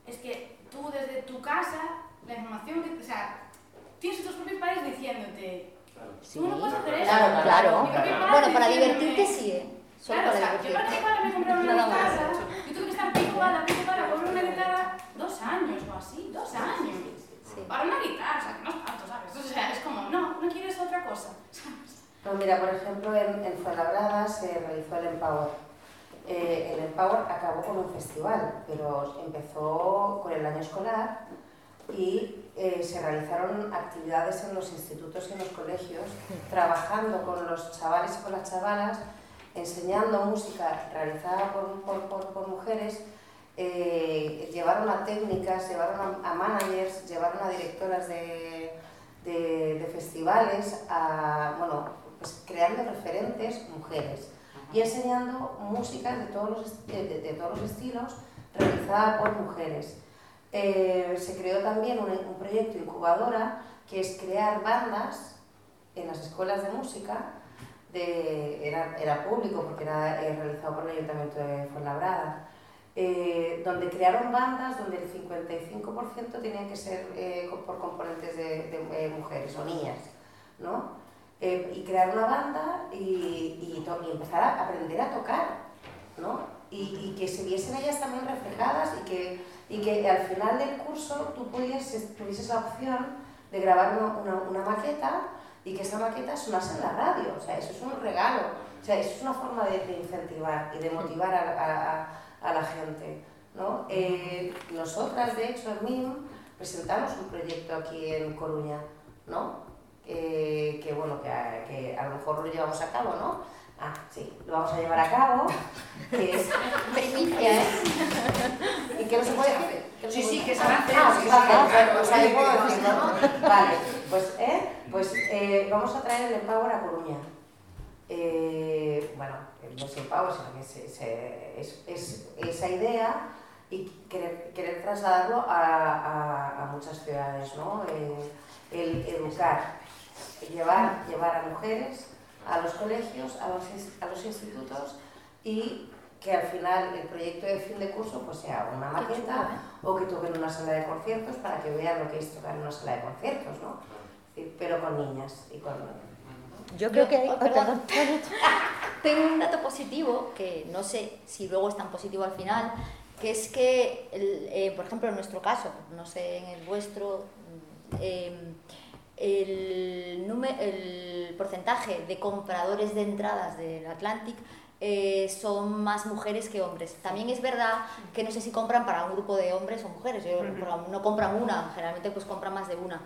es que tú desde tu casa, la información que, o sea, tienes tus propios padres diciéndote, Claro. tú no puedes hacer eso. Claro, claro. Padre bueno, para divertirte sí, ¿eh? Solo Claro, o para sea, yo para que divertirte. padre me comprara una guitarra, yo tuve que estar pico bala, por una guitarra dos años o así, dos años. Sí. Para una guitarra, o sea, que no es tanto, ¿sabes? O sea, es como, no, no quieres otra cosa, ¿sabes? Pues mira, por ejemplo, en, en Fuenlabrada se realizó el Empower. Eh, el Empower acabó con un festival, pero empezó con el año escolar y eh, se realizaron actividades en los institutos y en los colegios, trabajando con los chavales y con las chavalas, enseñando música realizada por, mujeres, eh, llevaron a técnicas, llevaron a, managers, llevaron a directoras de, festivales, bueno, pues creando referentes mujeres y enseñando música de todos los, de, de- de todos los estilos realizada por mujeres. Eh, se creó también un, un proyecto incubadora que es crear bandas en las escuelas de música, de, era, era público porque era eh, realizado por el Ayuntamiento de Fuenlabrada, eh, donde crearon bandas donde el 55% tenían que ser eh, por componentes de, de, eh, mujeres o niñas, ¿no? Eh, y crear una banda y, y, y empezar a aprender a tocar, ¿no? Y, y que se viesen ellas también reflejadas y que, y que al final del curso tú pudieses, tuvieses la opción de grabar una, una, una maqueta y que esa maqueta sonase en la radio, o sea, eso es un regalo, o sea, eso es una forma de, de incentivar y de motivar a- a- a la gente, ¿no? Eh, nosotras, de hecho, en MIM, presentamos un proyecto aquí en Coruña, ¿no? Eh, que bueno, que a, que a lo mejor lo llevamos a cabo, ¿no? Ah, sí, lo vamos a llevar a cabo, que es... Primicia, ¿eh? ¿Y qué no se puede decir? ¿Qué no Sí, se sí, puede- que a hacer, Ah, sí, claro, o sea, yo puedo que- decirlo, ¿no? Vale, pues, ¿eh? Pues eh, vamos a traer el Empower a Coruña. Eh, bueno, no es Empower, sino que es, es esa idea y querer, querer trasladarlo a, a- a muchas ciudades, ¿no? Eh, el educar, llevar, llevar a mujeres a los colegios, a los, a los institutos y que al final el proyecto de fin de curso pues sea una maqueta o que toquen en una sala de conciertos para que vean lo que es tocar en una sala de conciertos, ¿no? Sí, Pero con niñas y con... Yo creo que hay... oh, perdón. perdón. Tengo un dato positivo, que no sé si luego es tan positivo al final, que es que, el- eh, por ejemplo, en nuestro caso, no sé en el vuestro, mm, eh, el, el porcentaje de compradores de entradas del Atlantic eh, son más mujeres que hombres. También es verdad que no sé si compran para un grupo de hombres o mujeres, yo- no compran una, generalmente pues compran más de una.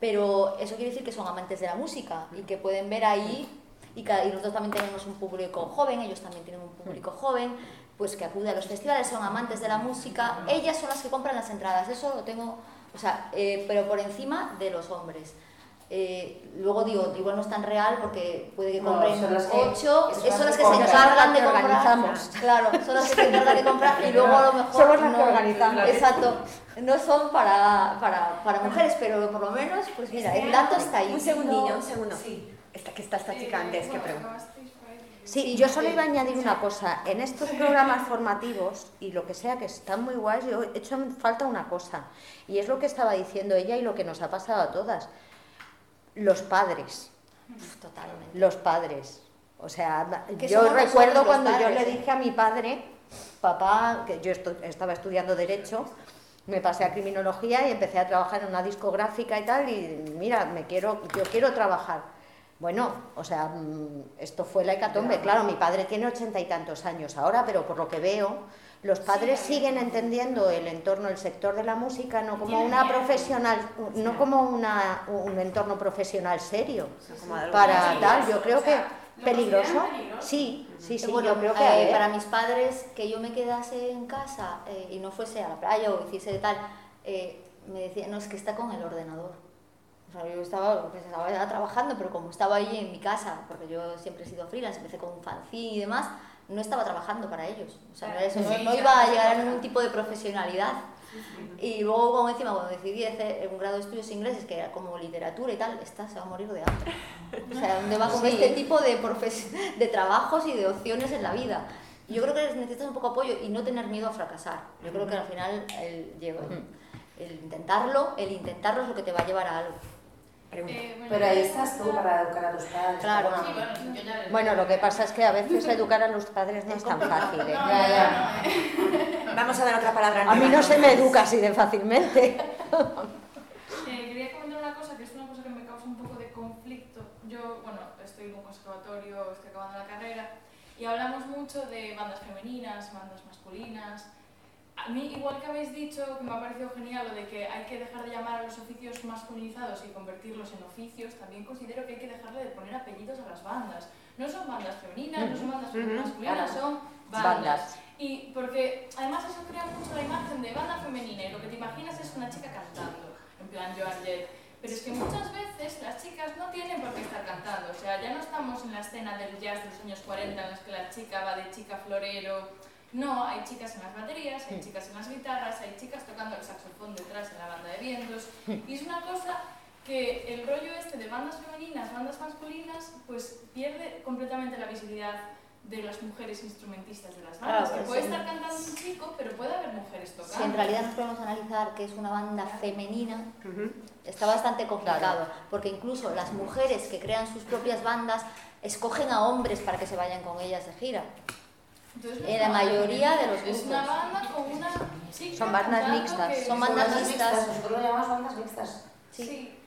Pero eso quiere decir que son amantes de la música y que pueden ver ahí, y nosotros también tenemos un público joven, ellos también tienen un público joven, pues que acude a los festivales, son amantes de la música, ellas son las que compran las entradas, eso lo tengo, o sea, eh, pero por encima de los hombres. Eh, luego digo, igual no es tan real porque puede que No, compren son las que- ocho, son son las que que se encargan de que comprar. organizamos. Claro, son las que se encargan de comprar y luego a lo mejor Somos las que no- organizamos. Exacto, no son para, para, para mujeres, pero por lo menos, pues mira, el dato está ahí. Un segundillo, un segundo. Sí. Esta, que está esta chica antes que pregunta. Sí, yo solo iba a añadir una cosa. En estos programas formativos y lo que sea que están muy guays, yo he hecho falta una cosa. Y es lo que estaba diciendo ella y lo que nos ha pasado a todas. Los padres. Totalmente. Los padres. O sea, yo recuerdo cuando yo le dije a mi padre, papá, que yo estu- estaba estudiando Derecho, me pasé a Criminología y empecé a trabajar en una discográfica y tal, y mira, me quiero, yo quiero trabajar. Bueno, o sea, mm, esto fue la hecatombe. Claro, mi padre tiene ochenta y tantos años ahora, pero por lo que veo, los padres siguen entendiendo el entorno, el sector de la música, no como una profesional, no como una, un entorno profesional serio. Para tal, yo creo que peligroso. Sí, sí, sí, Bueno, yo creo que eh, eh, para mis padres que yo me quedase en casa eh, y no fuese a la playa o hiciese tal, eh, me decían, no, es que está con el ordenador. O sea, yo estaba, pues, estaba trabajando, pero como estaba ahí en mi casa, porque yo siempre he sido freelance, empecé con un fanzine y demás, no estaba trabajando para ellos. O sea, no, Sí, iba a llegar a ningún tipo de profesionalidad. Y luego, como encima, cuando decidí hacer un grado de estudios ingleses, que era como literatura y tal, esta se va a morir de hambre. O sea, ¿dónde va con Sí. este tipo de, profes- de trabajos y de opciones en la vida? Yo creo que necesitas un poco apoyo y no tener miedo a fracasar. Yo creo que al final el intentarlo, el intentarlo es lo que te va a llevar a algo. Eh, bueno, Pero ahí estás tú para educar a tus padres. Claro. Bueno, Sí, bueno, yo ya- Bueno, lo que pasa es que a veces educar a los padres no es tan fácil. ¿eh? No, Ya, no, ya. no, eh. Vamos a dar otra palabra. A mí no se me educa así de fácilmente. Eh, quería comentar una cosa que es una cosa que me causa un poco de conflicto. Yo, bueno, estoy en un conservatorio, estoy acabando la carrera y hablamos mucho de bandas femeninas, bandas masculinas. A mí, igual que habéis dicho, que me ha parecido genial lo de que hay que dejar de llamar a los oficios masculinizados y convertirlos en oficios, también considero que hay que dejarle de poner apellidos a las bandas. No son bandas femeninas, no son bandas masculinas, son bandas. Bandas. Y porque además eso crea mucho la imagen de banda femenina y lo que te imaginas es una chica cantando, en plan Joan Jett. Pero es que muchas veces las chicas no tienen por qué estar cantando, o sea, ya no estamos en la escena del jazz de los años 40 en las que la chica va de chica florero. No, hay chicas en las baterías, hay chicas en las guitarras, hay chicas tocando el saxofón detrás en la banda de vientos. Y es una cosa que el rollo este de bandas femeninas, bandas masculinas, pues pierde completamente la visibilidad de las mujeres instrumentistas de las bandas. Claro, que puede sí. estar cantando un chico, pero puede haber mujeres tocando. Si en realidad nos podemos analizar que es una banda femenina, está bastante complicado, porque incluso las mujeres que crean sus propias bandas escogen a hombres para que se vayan con ellas de gira. Entonces, en es la una banda mayoría de los Es una grupos. banda con una chica Son bandas mixtas. que- Son bandas mixtas. Nosotros lo llamamos bandas mixtas. Sí.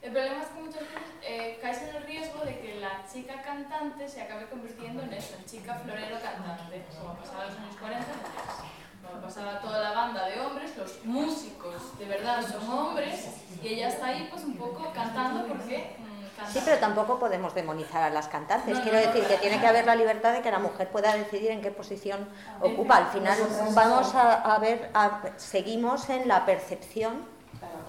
El problema es que muchas veces eh, caes en el riesgo de que la chica cantante se acabe convirtiendo en eso, en chica florero cantante, como pasaba en los años 40 en el jazz. Como pasaba toda la banda de hombres, los músicos de verdad son hombres y ella está ahí pues un poco cantando porque mm. Sí, pero tampoco podemos demonizar a las cantantes. No, Quiero no, no, decir que no. tiene que haber la libertad de que la mujer pueda decidir en qué posición ocupa. Al final vamos a, a ver, a- seguimos en la percepción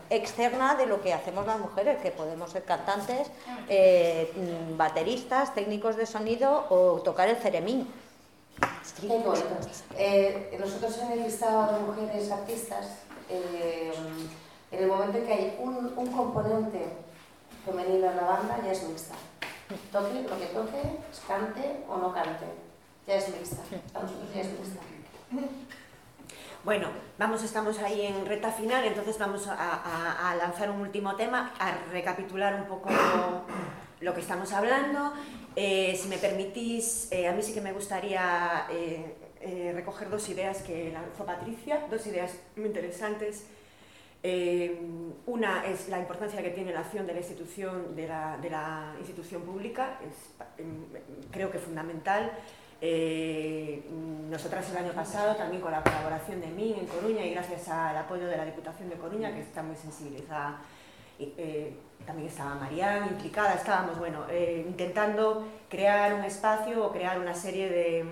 externa de lo que hacemos las mujeres, que podemos ser cantantes, eh, mm, bateristas, técnicos de sonido o tocar el ceremín. Qué bonito. Eh, nosotros en el listado de mujeres artistas, eh, en el momento en que hay un, un componente femenino en la banda, ya es mixta. Toque lo que toque, cante o no cante, ya es mixta. Ya es mixta. Bueno, vamos, estamos ahí en reta final, entonces vamos a, a- a lanzar un último tema, a recapitular un poco lo que estamos hablando. Eh, si me permitís, eh, a mí sí que me gustaría eh, eh, recoger dos ideas que lanzó Patricia, dos ideas muy interesantes. Eh, una es la importancia que tiene la acción de la institución, de la, institución pública, es em, creo que fundamental. Eh, nosotras el año pasado, también con la colaboración de MIN en Coruña y gracias al apoyo de la Diputación de Coruña, que está muy sensibilizada, eh, también estaba Marián implicada, estábamos bueno, intentando crear un espacio o crear una serie de,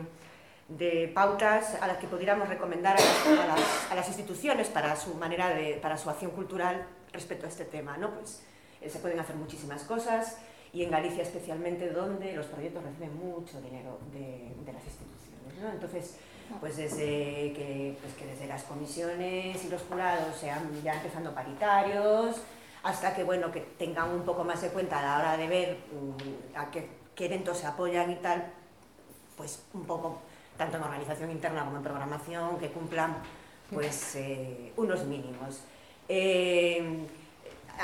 de pautas a las que pudiéramos recomendar a las, a las- a las instituciones para su manera de, para su acción cultural respecto a este tema. ¿no? Pues, eh, se pueden hacer muchísimas cosas y en Galicia especialmente donde los proyectos reciben mucho dinero de, de las instituciones. ¿no? Entonces, pues desde que, pues que desde las comisiones y los jurados sean ya empezando paritarios, hasta que bueno que tengan un poco más de cuenta a la hora de ver mm, a qué, qué eventos se apoyan y tal, pues un poco tanto en organización interna como en programación que cumplan pues eh, unos mínimos. Eh,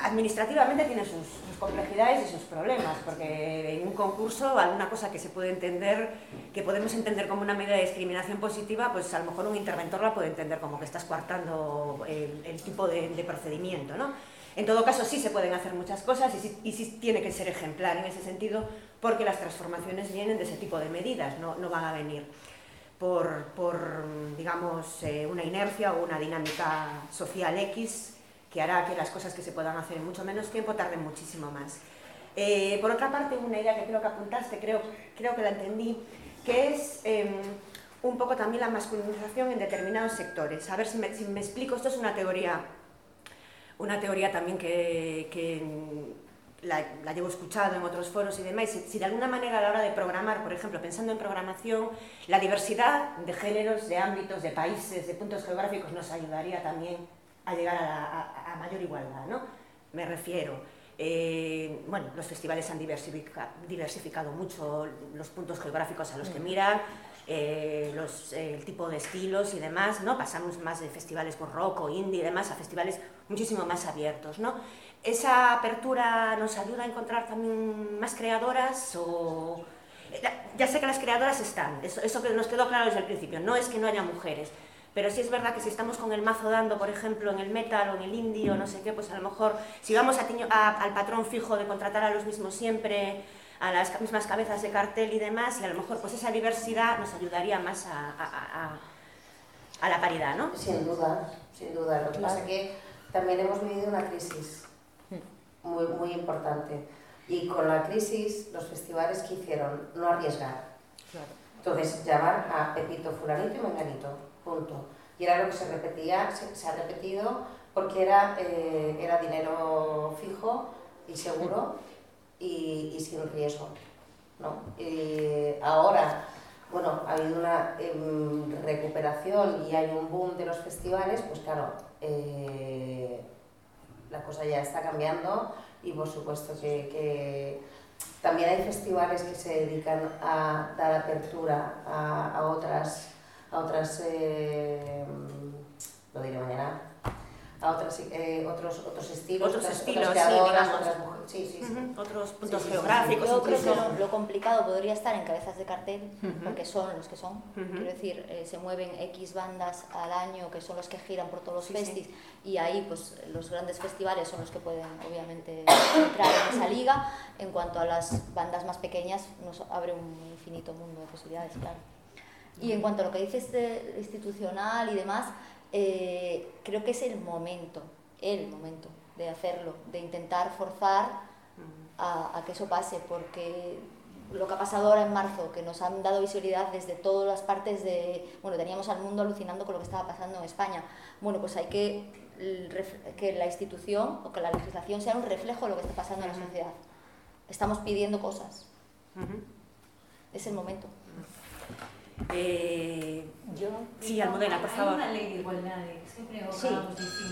administrativamente tiene sus, sus complejidades y sus problemas, porque en un concurso alguna cosa que se puede entender, que podemos entender como una medida de discriminación positiva, pues a lo mejor un interventor la puede entender como que estás coartando el, el tipo de, de procedimiento, ¿no? En todo caso, sí se pueden hacer muchas cosas y sí, y sí tiene que ser ejemplar en ese sentido, porque las transformaciones vienen de ese tipo de medidas, no, no van a venir. Por, por digamos, eh, una inercia o una dinámica social X que hará que las cosas que se puedan hacer en mucho menos tiempo tarden muchísimo más. Eh, por otra parte, una idea que creo que apuntaste, creo, creo que la entendí, que es em, un poco también la masculinización en determinados sectores. A ver si me, si me explico, esto es una teoría, una teoría también que, que la, la, llevo escuchado en otros foros y demás, si, si, de alguna manera a la hora de programar, por ejemplo, pensando en programación, la diversidad de géneros, de ámbitos, de países, de puntos geográficos nos ayudaría también a llegar a, a, a mayor igualdad, ¿no? Me refiero, eh, bueno, los festivales han diversifica, diversificado mucho los puntos geográficos a los que miran, eh, los, eh, el tipo de estilos y demás, ¿no? Pasamos más de festivales por rock o indie y demás a festivales muchísimo más abiertos, ¿no? Esa apertura nos ayuda a encontrar también más creadoras o... Ya sé que las creadoras están, eso, eso que nos quedó claro desde el principio, no es que no haya mujeres, pero sí es verdad que si estamos con el mazo dando, por ejemplo, en el metal o en el indie o no sé qué, pues a lo mejor si vamos a, a, al patrón fijo de contratar a los mismos siempre, a las mismas cabezas de cartel y demás, y a lo mejor pues esa diversidad nos ayudaría más a, a, a la paridad, ¿no? Sin duda, sin duda. Lo que pasa es que también hemos vivido una crisis muy, muy importante. Y con la crisis, los festivales que hicieron, no arriesgar. Claro. Entonces, llamar a Pepito, Fulanito y Menganito, punto. Y era lo que se repetía, se, se ha repetido porque era, eh, era dinero fijo y seguro y, y sin riesgo. ¿no? Y ahora, bueno, ha habido una eh, recuperación y hay un boom de los festivales, pues claro, eh, la cosa ya está cambiando y por supuesto que, que también hay festivales que se dedican a dar apertura a, a otras, a otras eh, lo diré mañana, a otras, eh, otros, otros estilos, otros otras, estilos, otras creadoras, otras mujeres. Sí, sí, sí. Otros puntos Sí, sí, sí. geográficos. Yo creo que lo, lo complicado podría estar en cabezas de cartel, porque son los que son. Quiero decir, eh, se mueven X bandas al año, que son los que giran por todos los Sí, festis, y ahí pues los grandes festivales son los que pueden obviamente entrar en esa liga. En cuanto a las bandas más pequeñas, nos abre un infinito mundo de posibilidades, claro. Y en cuanto a lo que dices de institucional y demás, eh, creo que es el momento, el momento de hacerlo, de intentar forzar a, a que eso pase, porque lo que ha pasado ahora en marzo, que nos han dado visibilidad desde todas las partes de, bueno, teníamos al mundo alucinando con lo que estaba pasando en España. Bueno, pues hay que que la institución o que la legislación sea un reflejo de lo que está pasando en la sociedad. Estamos pidiendo cosas. Es el momento. Eh, Yo, Sí, Almudena, por favor. Hay una ley de igualdad, siempre Sí,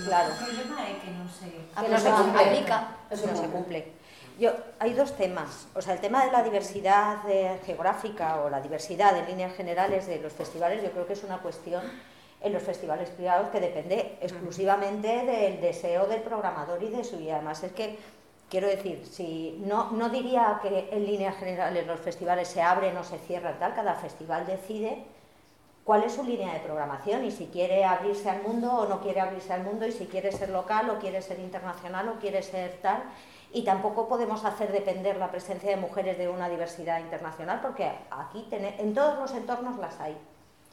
claro. El problema es que no se... Ah, Que no se cumple. aplica. No se cumple. Yo, hay dos temas. O sea, el tema de la diversidad eh, geográfica o la diversidad en líneas generales de los festivales, yo creo que es una cuestión en los festivales privados que depende exclusivamente del deseo del programador y de su y además es que quiero decir si no no diría que en líneas generales los festivales se abren o se cierran tal cada festival decide cuál es su línea de programación y si quiere abrirse al mundo o no quiere abrirse al mundo y si quiere ser local o quiere ser internacional o quiere ser tal. Y tampoco podemos hacer depender la presencia de mujeres de una diversidad internacional porque aquí en todos los entornos las hay,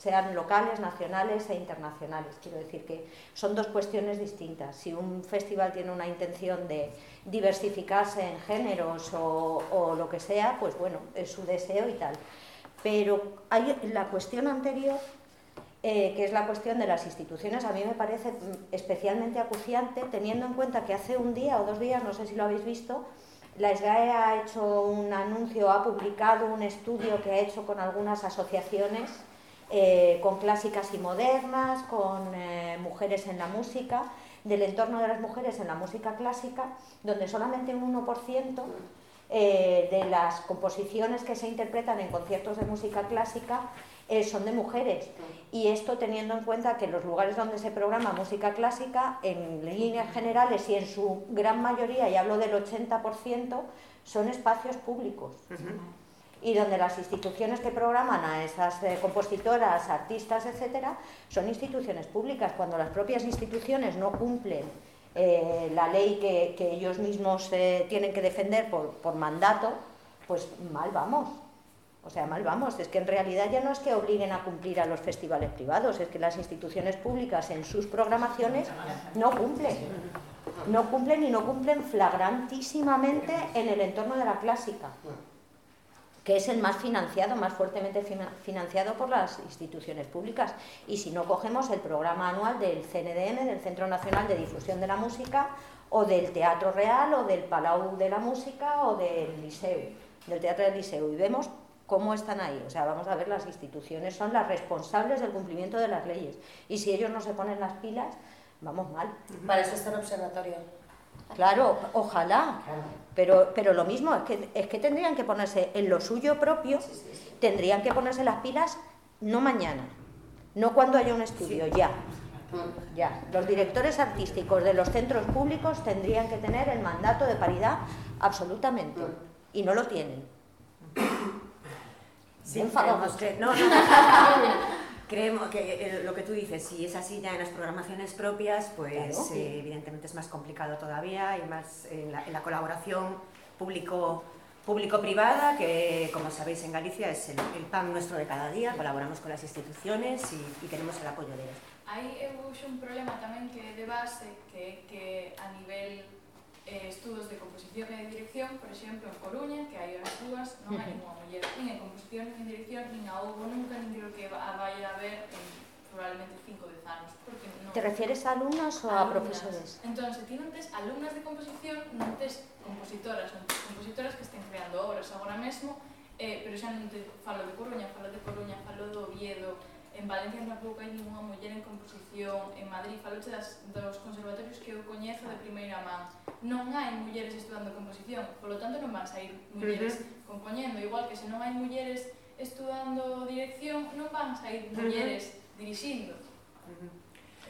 sean locales, nacionales e internacionales. Quiero decir que son dos cuestiones distintas. Si un festival tiene una intención de diversificarse en géneros o, lo que sea, pues bueno, es su deseo y tal. Pero hay la cuestión anterior, eh, que es la cuestión de las instituciones, a mí me parece especialmente acuciante, teniendo en cuenta que hace un día o dos días, no sé si lo habéis visto, la SGAE ha hecho un anuncio, ha publicado un estudio que ha hecho con algunas asociaciones, eh, con clásicas y modernas, con eh, mujeres en la música, del entorno de las mujeres en la música clásica, donde solamente un 1% eh, de las composiciones que se interpretan en conciertos de música clásica eh, son de mujeres. Y esto teniendo en cuenta que los lugares donde se programa música clásica, en líneas generales y en su gran mayoría, y hablo del 80%, son espacios públicos. Y donde las instituciones que programan a esas eh, compositoras, artistas, etcétera, son instituciones públicas. Cuando las propias instituciones no cumplen eh, la ley que, ellos mismos eh, tienen que defender por, por mandato, pues mal vamos. O sea, mal vamos, es que en realidad ya no es que obliguen a cumplir a los festivales privados, es que las instituciones públicas en sus programaciones no cumplen. No cumplen y no cumplen flagrantísimamente en el entorno de la clásica, que es el más financiado, más fuertemente financiado por las instituciones públicas. Y si no cogemos el programa anual del CNDM, del Centro Nacional de Difusión de la Música, o del Teatro Real, o del Palau de la Música, o del Liceo, del Teatro del Liceo, y vemos cómo están ahí. O sea, vamos a ver, las instituciones son las responsables del cumplimiento de las leyes. Y si ellos no se ponen las pilas, vamos mal. Para eso está el observatorio. Claro, ojalá. Pero, pero lo mismo, es que, es que tendrían que ponerse en lo suyo propio, tendrían que ponerse las pilas no mañana, no cuando haya un estudio, ya. Ya, los directores artísticos de los centros públicos tendrían que tener el mandato de paridad absolutamente. Y no lo tienen. Sí, que, no, no, creemos que eh, lo que tú dices, si es así ya en las programaciones propias, pues eh, evidentemente es más complicado todavía y más en la, en la colaboración público público-privada, que como sabéis en Galicia es el, el, pan nuestro de cada día, colaboramos con las instituciones y, y tenemos el apoyo de ellas. Hai un problema tamén que de base que, que a nivel eh, estudos de composición e de dirección, por exemplo, en Coruña, que hai as dúas, non hai ninguna muller nin en composición nin en dirección, nin a houbo nunca, nin creo que vai a haber en probablemente 5 10 anos. Porque non... Te refieres a alumnas ou a, a profesores? Entón, ti non tes alumnas de composición, non tes compositoras, non tes compositoras que estén creando obras agora mesmo, eh, pero xa non te falo de Coruña, falo de Coruña, falo do Oviedo, en Valencia tampouco hai ninguna muller en composición, en Madrid, faloche das, dos conservatorios que eu coñezo de primeira man, non hai mulleres estudando composición, polo tanto non van sair mulleres uh -huh. compoñendo, igual que se non hai mulleres estudando dirección, non van sair mulleres uh -huh. dirixindo. Uh -huh.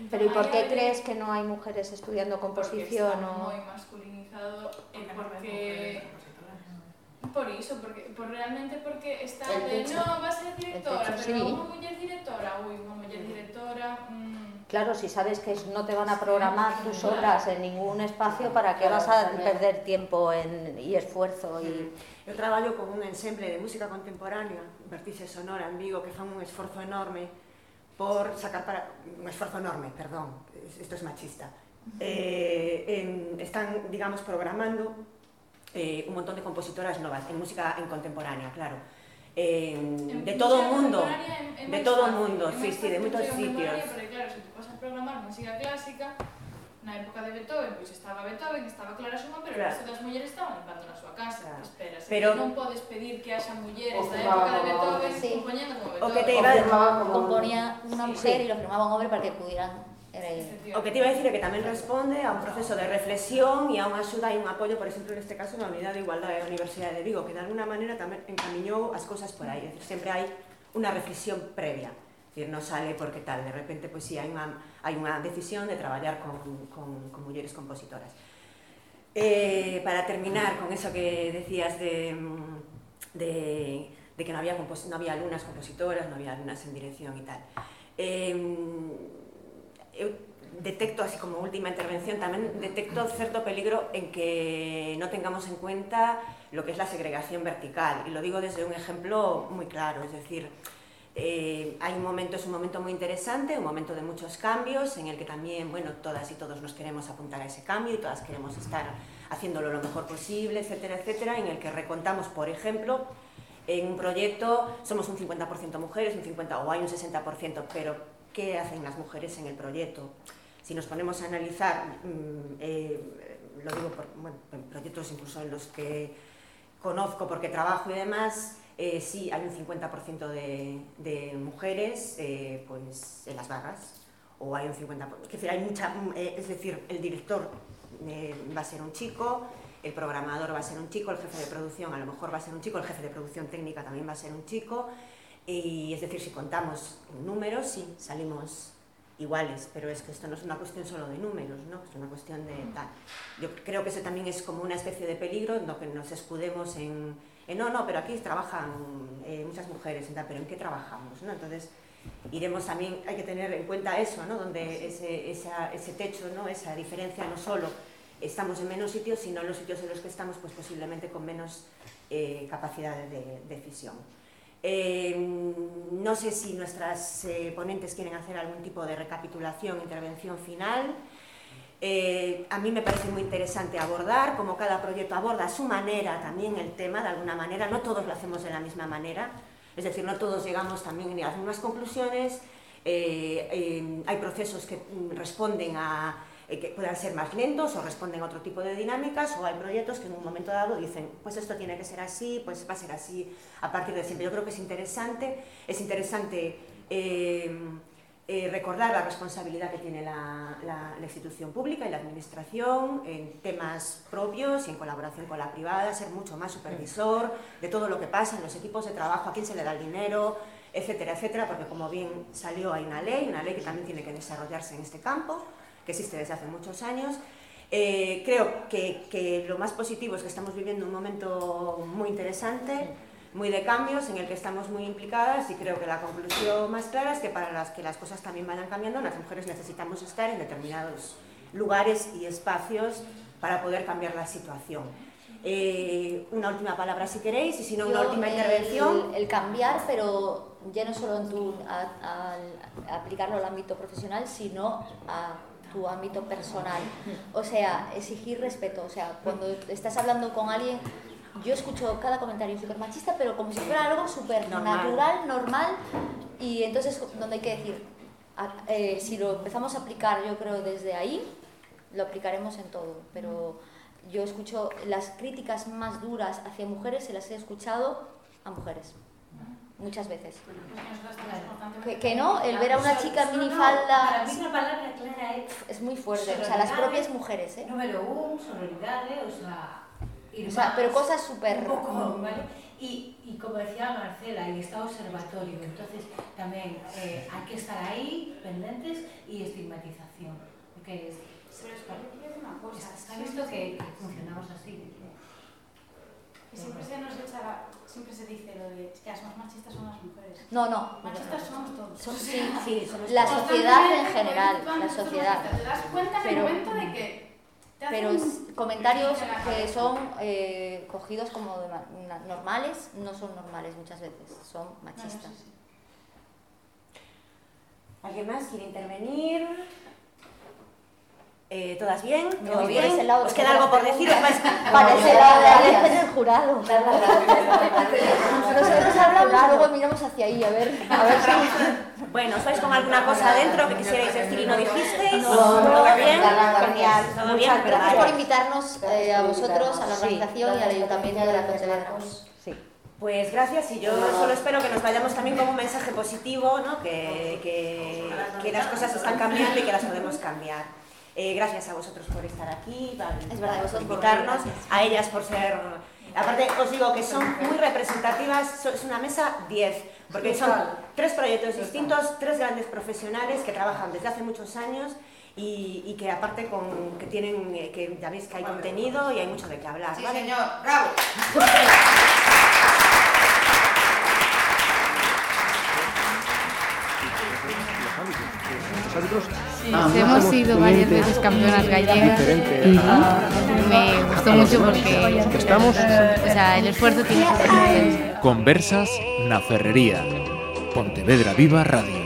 Entón, Pero e por que crees que non hai mulleres estudiando composición? Porque está o... moi masculinizado e porque... porque Por iso, porque por realmente porque está el de techo. no, vas a ser directora, techo, pero sí. unha muller directora, ui, unha muller directora... Mmm... Claro, si sabes que no te van a programar tus obras en ningún espacio, ¿para qué claro, vas a también. perder tiempo en, y esfuerzo? Y... Mm. Eu traballo con un ensemble de música contemporánea, Vertice Sonora, en Vigo, que fan un esforzo enorme por sacar para... un esforzo enorme, perdón, esto es machista. Eh, en, están, digamos, programando eh, un montón de compositoras novas, en música en contemporánea, claro. Eh, en de todo o mundo, en, en de todo o mundo, sí, sí, de moitos sitios. Porque claro, se tú vas a programar música clásica, na época de Beethoven, pois estaba Beethoven, estaba Clara Schumann, pero claro. o resto das mulleres estaban limpando na súa casa. Claro. Esperas, pero non podes pedir que haxa mulleres da época de Beethoven sí. compoñendo como Beethoven. O que te iba a... componía unha mujer sí, sí. lo firmaba un hombre para que pudieran Eh, o que te iba a decir é que tamén responde a un proceso de reflexión e a unha axuda e un apoio, por exemplo, neste caso, na Unidade de Igualdade da Universidade de Vigo, que de alguna maneira tamén encamiñou as cousas por aí. Decir, sempre hai unha reflexión previa. Decir, non sale porque tal, de repente, pois si sí, hai unha, hai unha decisión de traballar con, con, con mulleres compositoras. Eh, para terminar con eso que decías de, mm, de, de que non había, non había alumnas compositoras, non había alumnas en dirección e tal. Eh, detecto, así como última intervención, tamén detecto certo peligro en que no tengamos en cuenta lo que es la segregación vertical. Y lo digo desde un ejemplo muy claro, es decir, eh, hay un momento, es un momento muy interesante, un momento de muchos cambios, en el que también, bueno, todas y todos nos queremos apuntar a ese cambio y todas queremos estar haciéndolo lo mejor posible, etcétera, etcétera, en el que recontamos, por ejemplo, en un proyecto somos un 50% mujeres, un 50% o hay un 60%, pero qué hacen las mujeres en el proyecto. Si nos ponemos a analizar, mmm, eh, lo digo por bueno, en proyectos incluso en los que conozco porque trabajo y demás, eh, sí hay un 50% de, de mujeres eh, pues, en las barras, o hay un 50%, es decir, hay mucha, eh, es decir, el director eh, va a ser un chico, el programador va a ser un chico, el jefe de producción a lo mejor va a ser un chico, el jefe de producción técnica también va a ser un chico, Y es decir, si contamos números, sí, salimos iguales, pero es que esto no es una cuestión solo de números, ¿no? es una cuestión de tal. Yo creo que eso también es como una especie de peligro, no que nos escudemos en, en no, no, pero aquí trabajan eh, muchas mujeres, tal, pero ¿en qué trabajamos? ¿no? Entonces, iremos también, hay que tener en cuenta eso, ¿no? donde ese, esa, ese techo, ¿no? esa diferencia no solo estamos en menos sitios, sino en los sitios en los que estamos, pues posiblemente con menos eh, capacidad de decisión. Eh, no sé si nuestras eh, ponentes quieren hacer algún tipo de recapitulación, intervención final. Eh, a mí me parece muy interesante abordar, como cada proyecto aborda a su manera también el tema, de alguna manera, no todos lo hacemos de la misma manera, es decir, no todos llegamos también a las mismas conclusiones, hay procesos que mm, responden a eh, que puedan ser más lentos o responden a otro tipo de dinámicas o hay proyectos que en un momento dado dicen pues esto tiene que ser así, pues va a ser así a partir de siempre. Yo creo que es interesante, es interesante eh, eh, recordar la responsabilidad que tiene la, la, institución pública y la administración en temas propios y en colaboración con la privada, ser mucho más supervisor de todo lo que pasa en los equipos de trabajo, a quién se le da el dinero, etcétera, etcétera, porque como bien salió hay una ley, una ley que también tiene que desarrollarse en este campo, que existe desde hace muchos años. Eh, creo que, que, lo más positivo es que estamos viviendo un momento muy interesante, muy de cambios, en el que estamos muy implicadas y creo que la conclusión más clara es que para las que las cosas también vayan cambiando, las mujeres necesitamos estar en determinados lugares y espacios para poder cambiar la situación. Eh, una última palabra si queréis y si no una última el, intervención. El, cambiar, pero ya no solo en tu, a, a, a aplicarlo al ámbito profesional, sino a tu ámbito personal. O sea, exigir respeto. O sea, cuando estás hablando con alguien, yo escucho cada comentario súper machista, pero como si fuera algo súper natural, normal. Y entonces, donde hay que decir, eh, si lo empezamos a aplicar, yo creo, desde ahí, lo aplicaremos en todo. Pero yo escucho las críticas más duras hacia mujeres, se las he escuchado a mujeres muchas veces. Que, que, no, el ver a una chica en minifalda... Es... Es muy fuerte, o sea, las propias mujeres, ¿eh? Número uno, sororidad, o sea... O sea, pero cosas súper... ¿vale? Y, y como decía Marcela, y está observatorio, entonces también eh, hay que estar ahí, pendientes, y estigmatización. Porque es, pero es que una cosa. Está visto que funcionamos así. Siempre se nos echa, siempre se dice lo de que las más machistas son las mujeres. No, no. Machistas somos todos. Son, sí, sí, somos la sociedad en general, la sociedad. Te das cuenta en el momento de que pero comentarios que son eh, cogidos como normales no son normales muchas veces, son machistas. ¿Alguien más quiere intervenir? Eh, ¿Todas bien? ¿Todo no, bien? Lado, ¿Os queda algo por decir? ¿Os vais? Parece la de en el jurado. Nosotros hablamos y luego miramos hacia ahí, a ver, a ver si... Bueno, ¿os vais con alguna cosa adentro que quisierais decir y no dijisteis? No, ¿Todo bien? Genial. ¿Todo bien? Gracias por invitarnos eh, a vosotros, a la organización y al Ayuntamiento de la Pontevedra. Sí. Pues gracias y yo solo espero que nos vayamos también con un mensaje positivo, ¿no? que, que, que las cosas están cambiando y que las podemos cambiar. Eh, gracias a vosotros por estar aquí, es verdad, por invitarnos, a ellas por ser... Aparte, os digo que son muy representativas, es una mesa 10, porque son tres proyectos distintos, tres grandes profesionales que trabajan desde hace muchos años y, y que aparte con, que tienen, que ya veis que hay contenido y hay mucho de qué hablar. Sí, ¿vale? señor, bravo. Sí, hemos sido varias veces campeonas gallegas. Y me gustó mucho porque estamos. O sea, el esfuerzo tiene que ser Conversas na Ferrería. Pontevedra Viva Radio.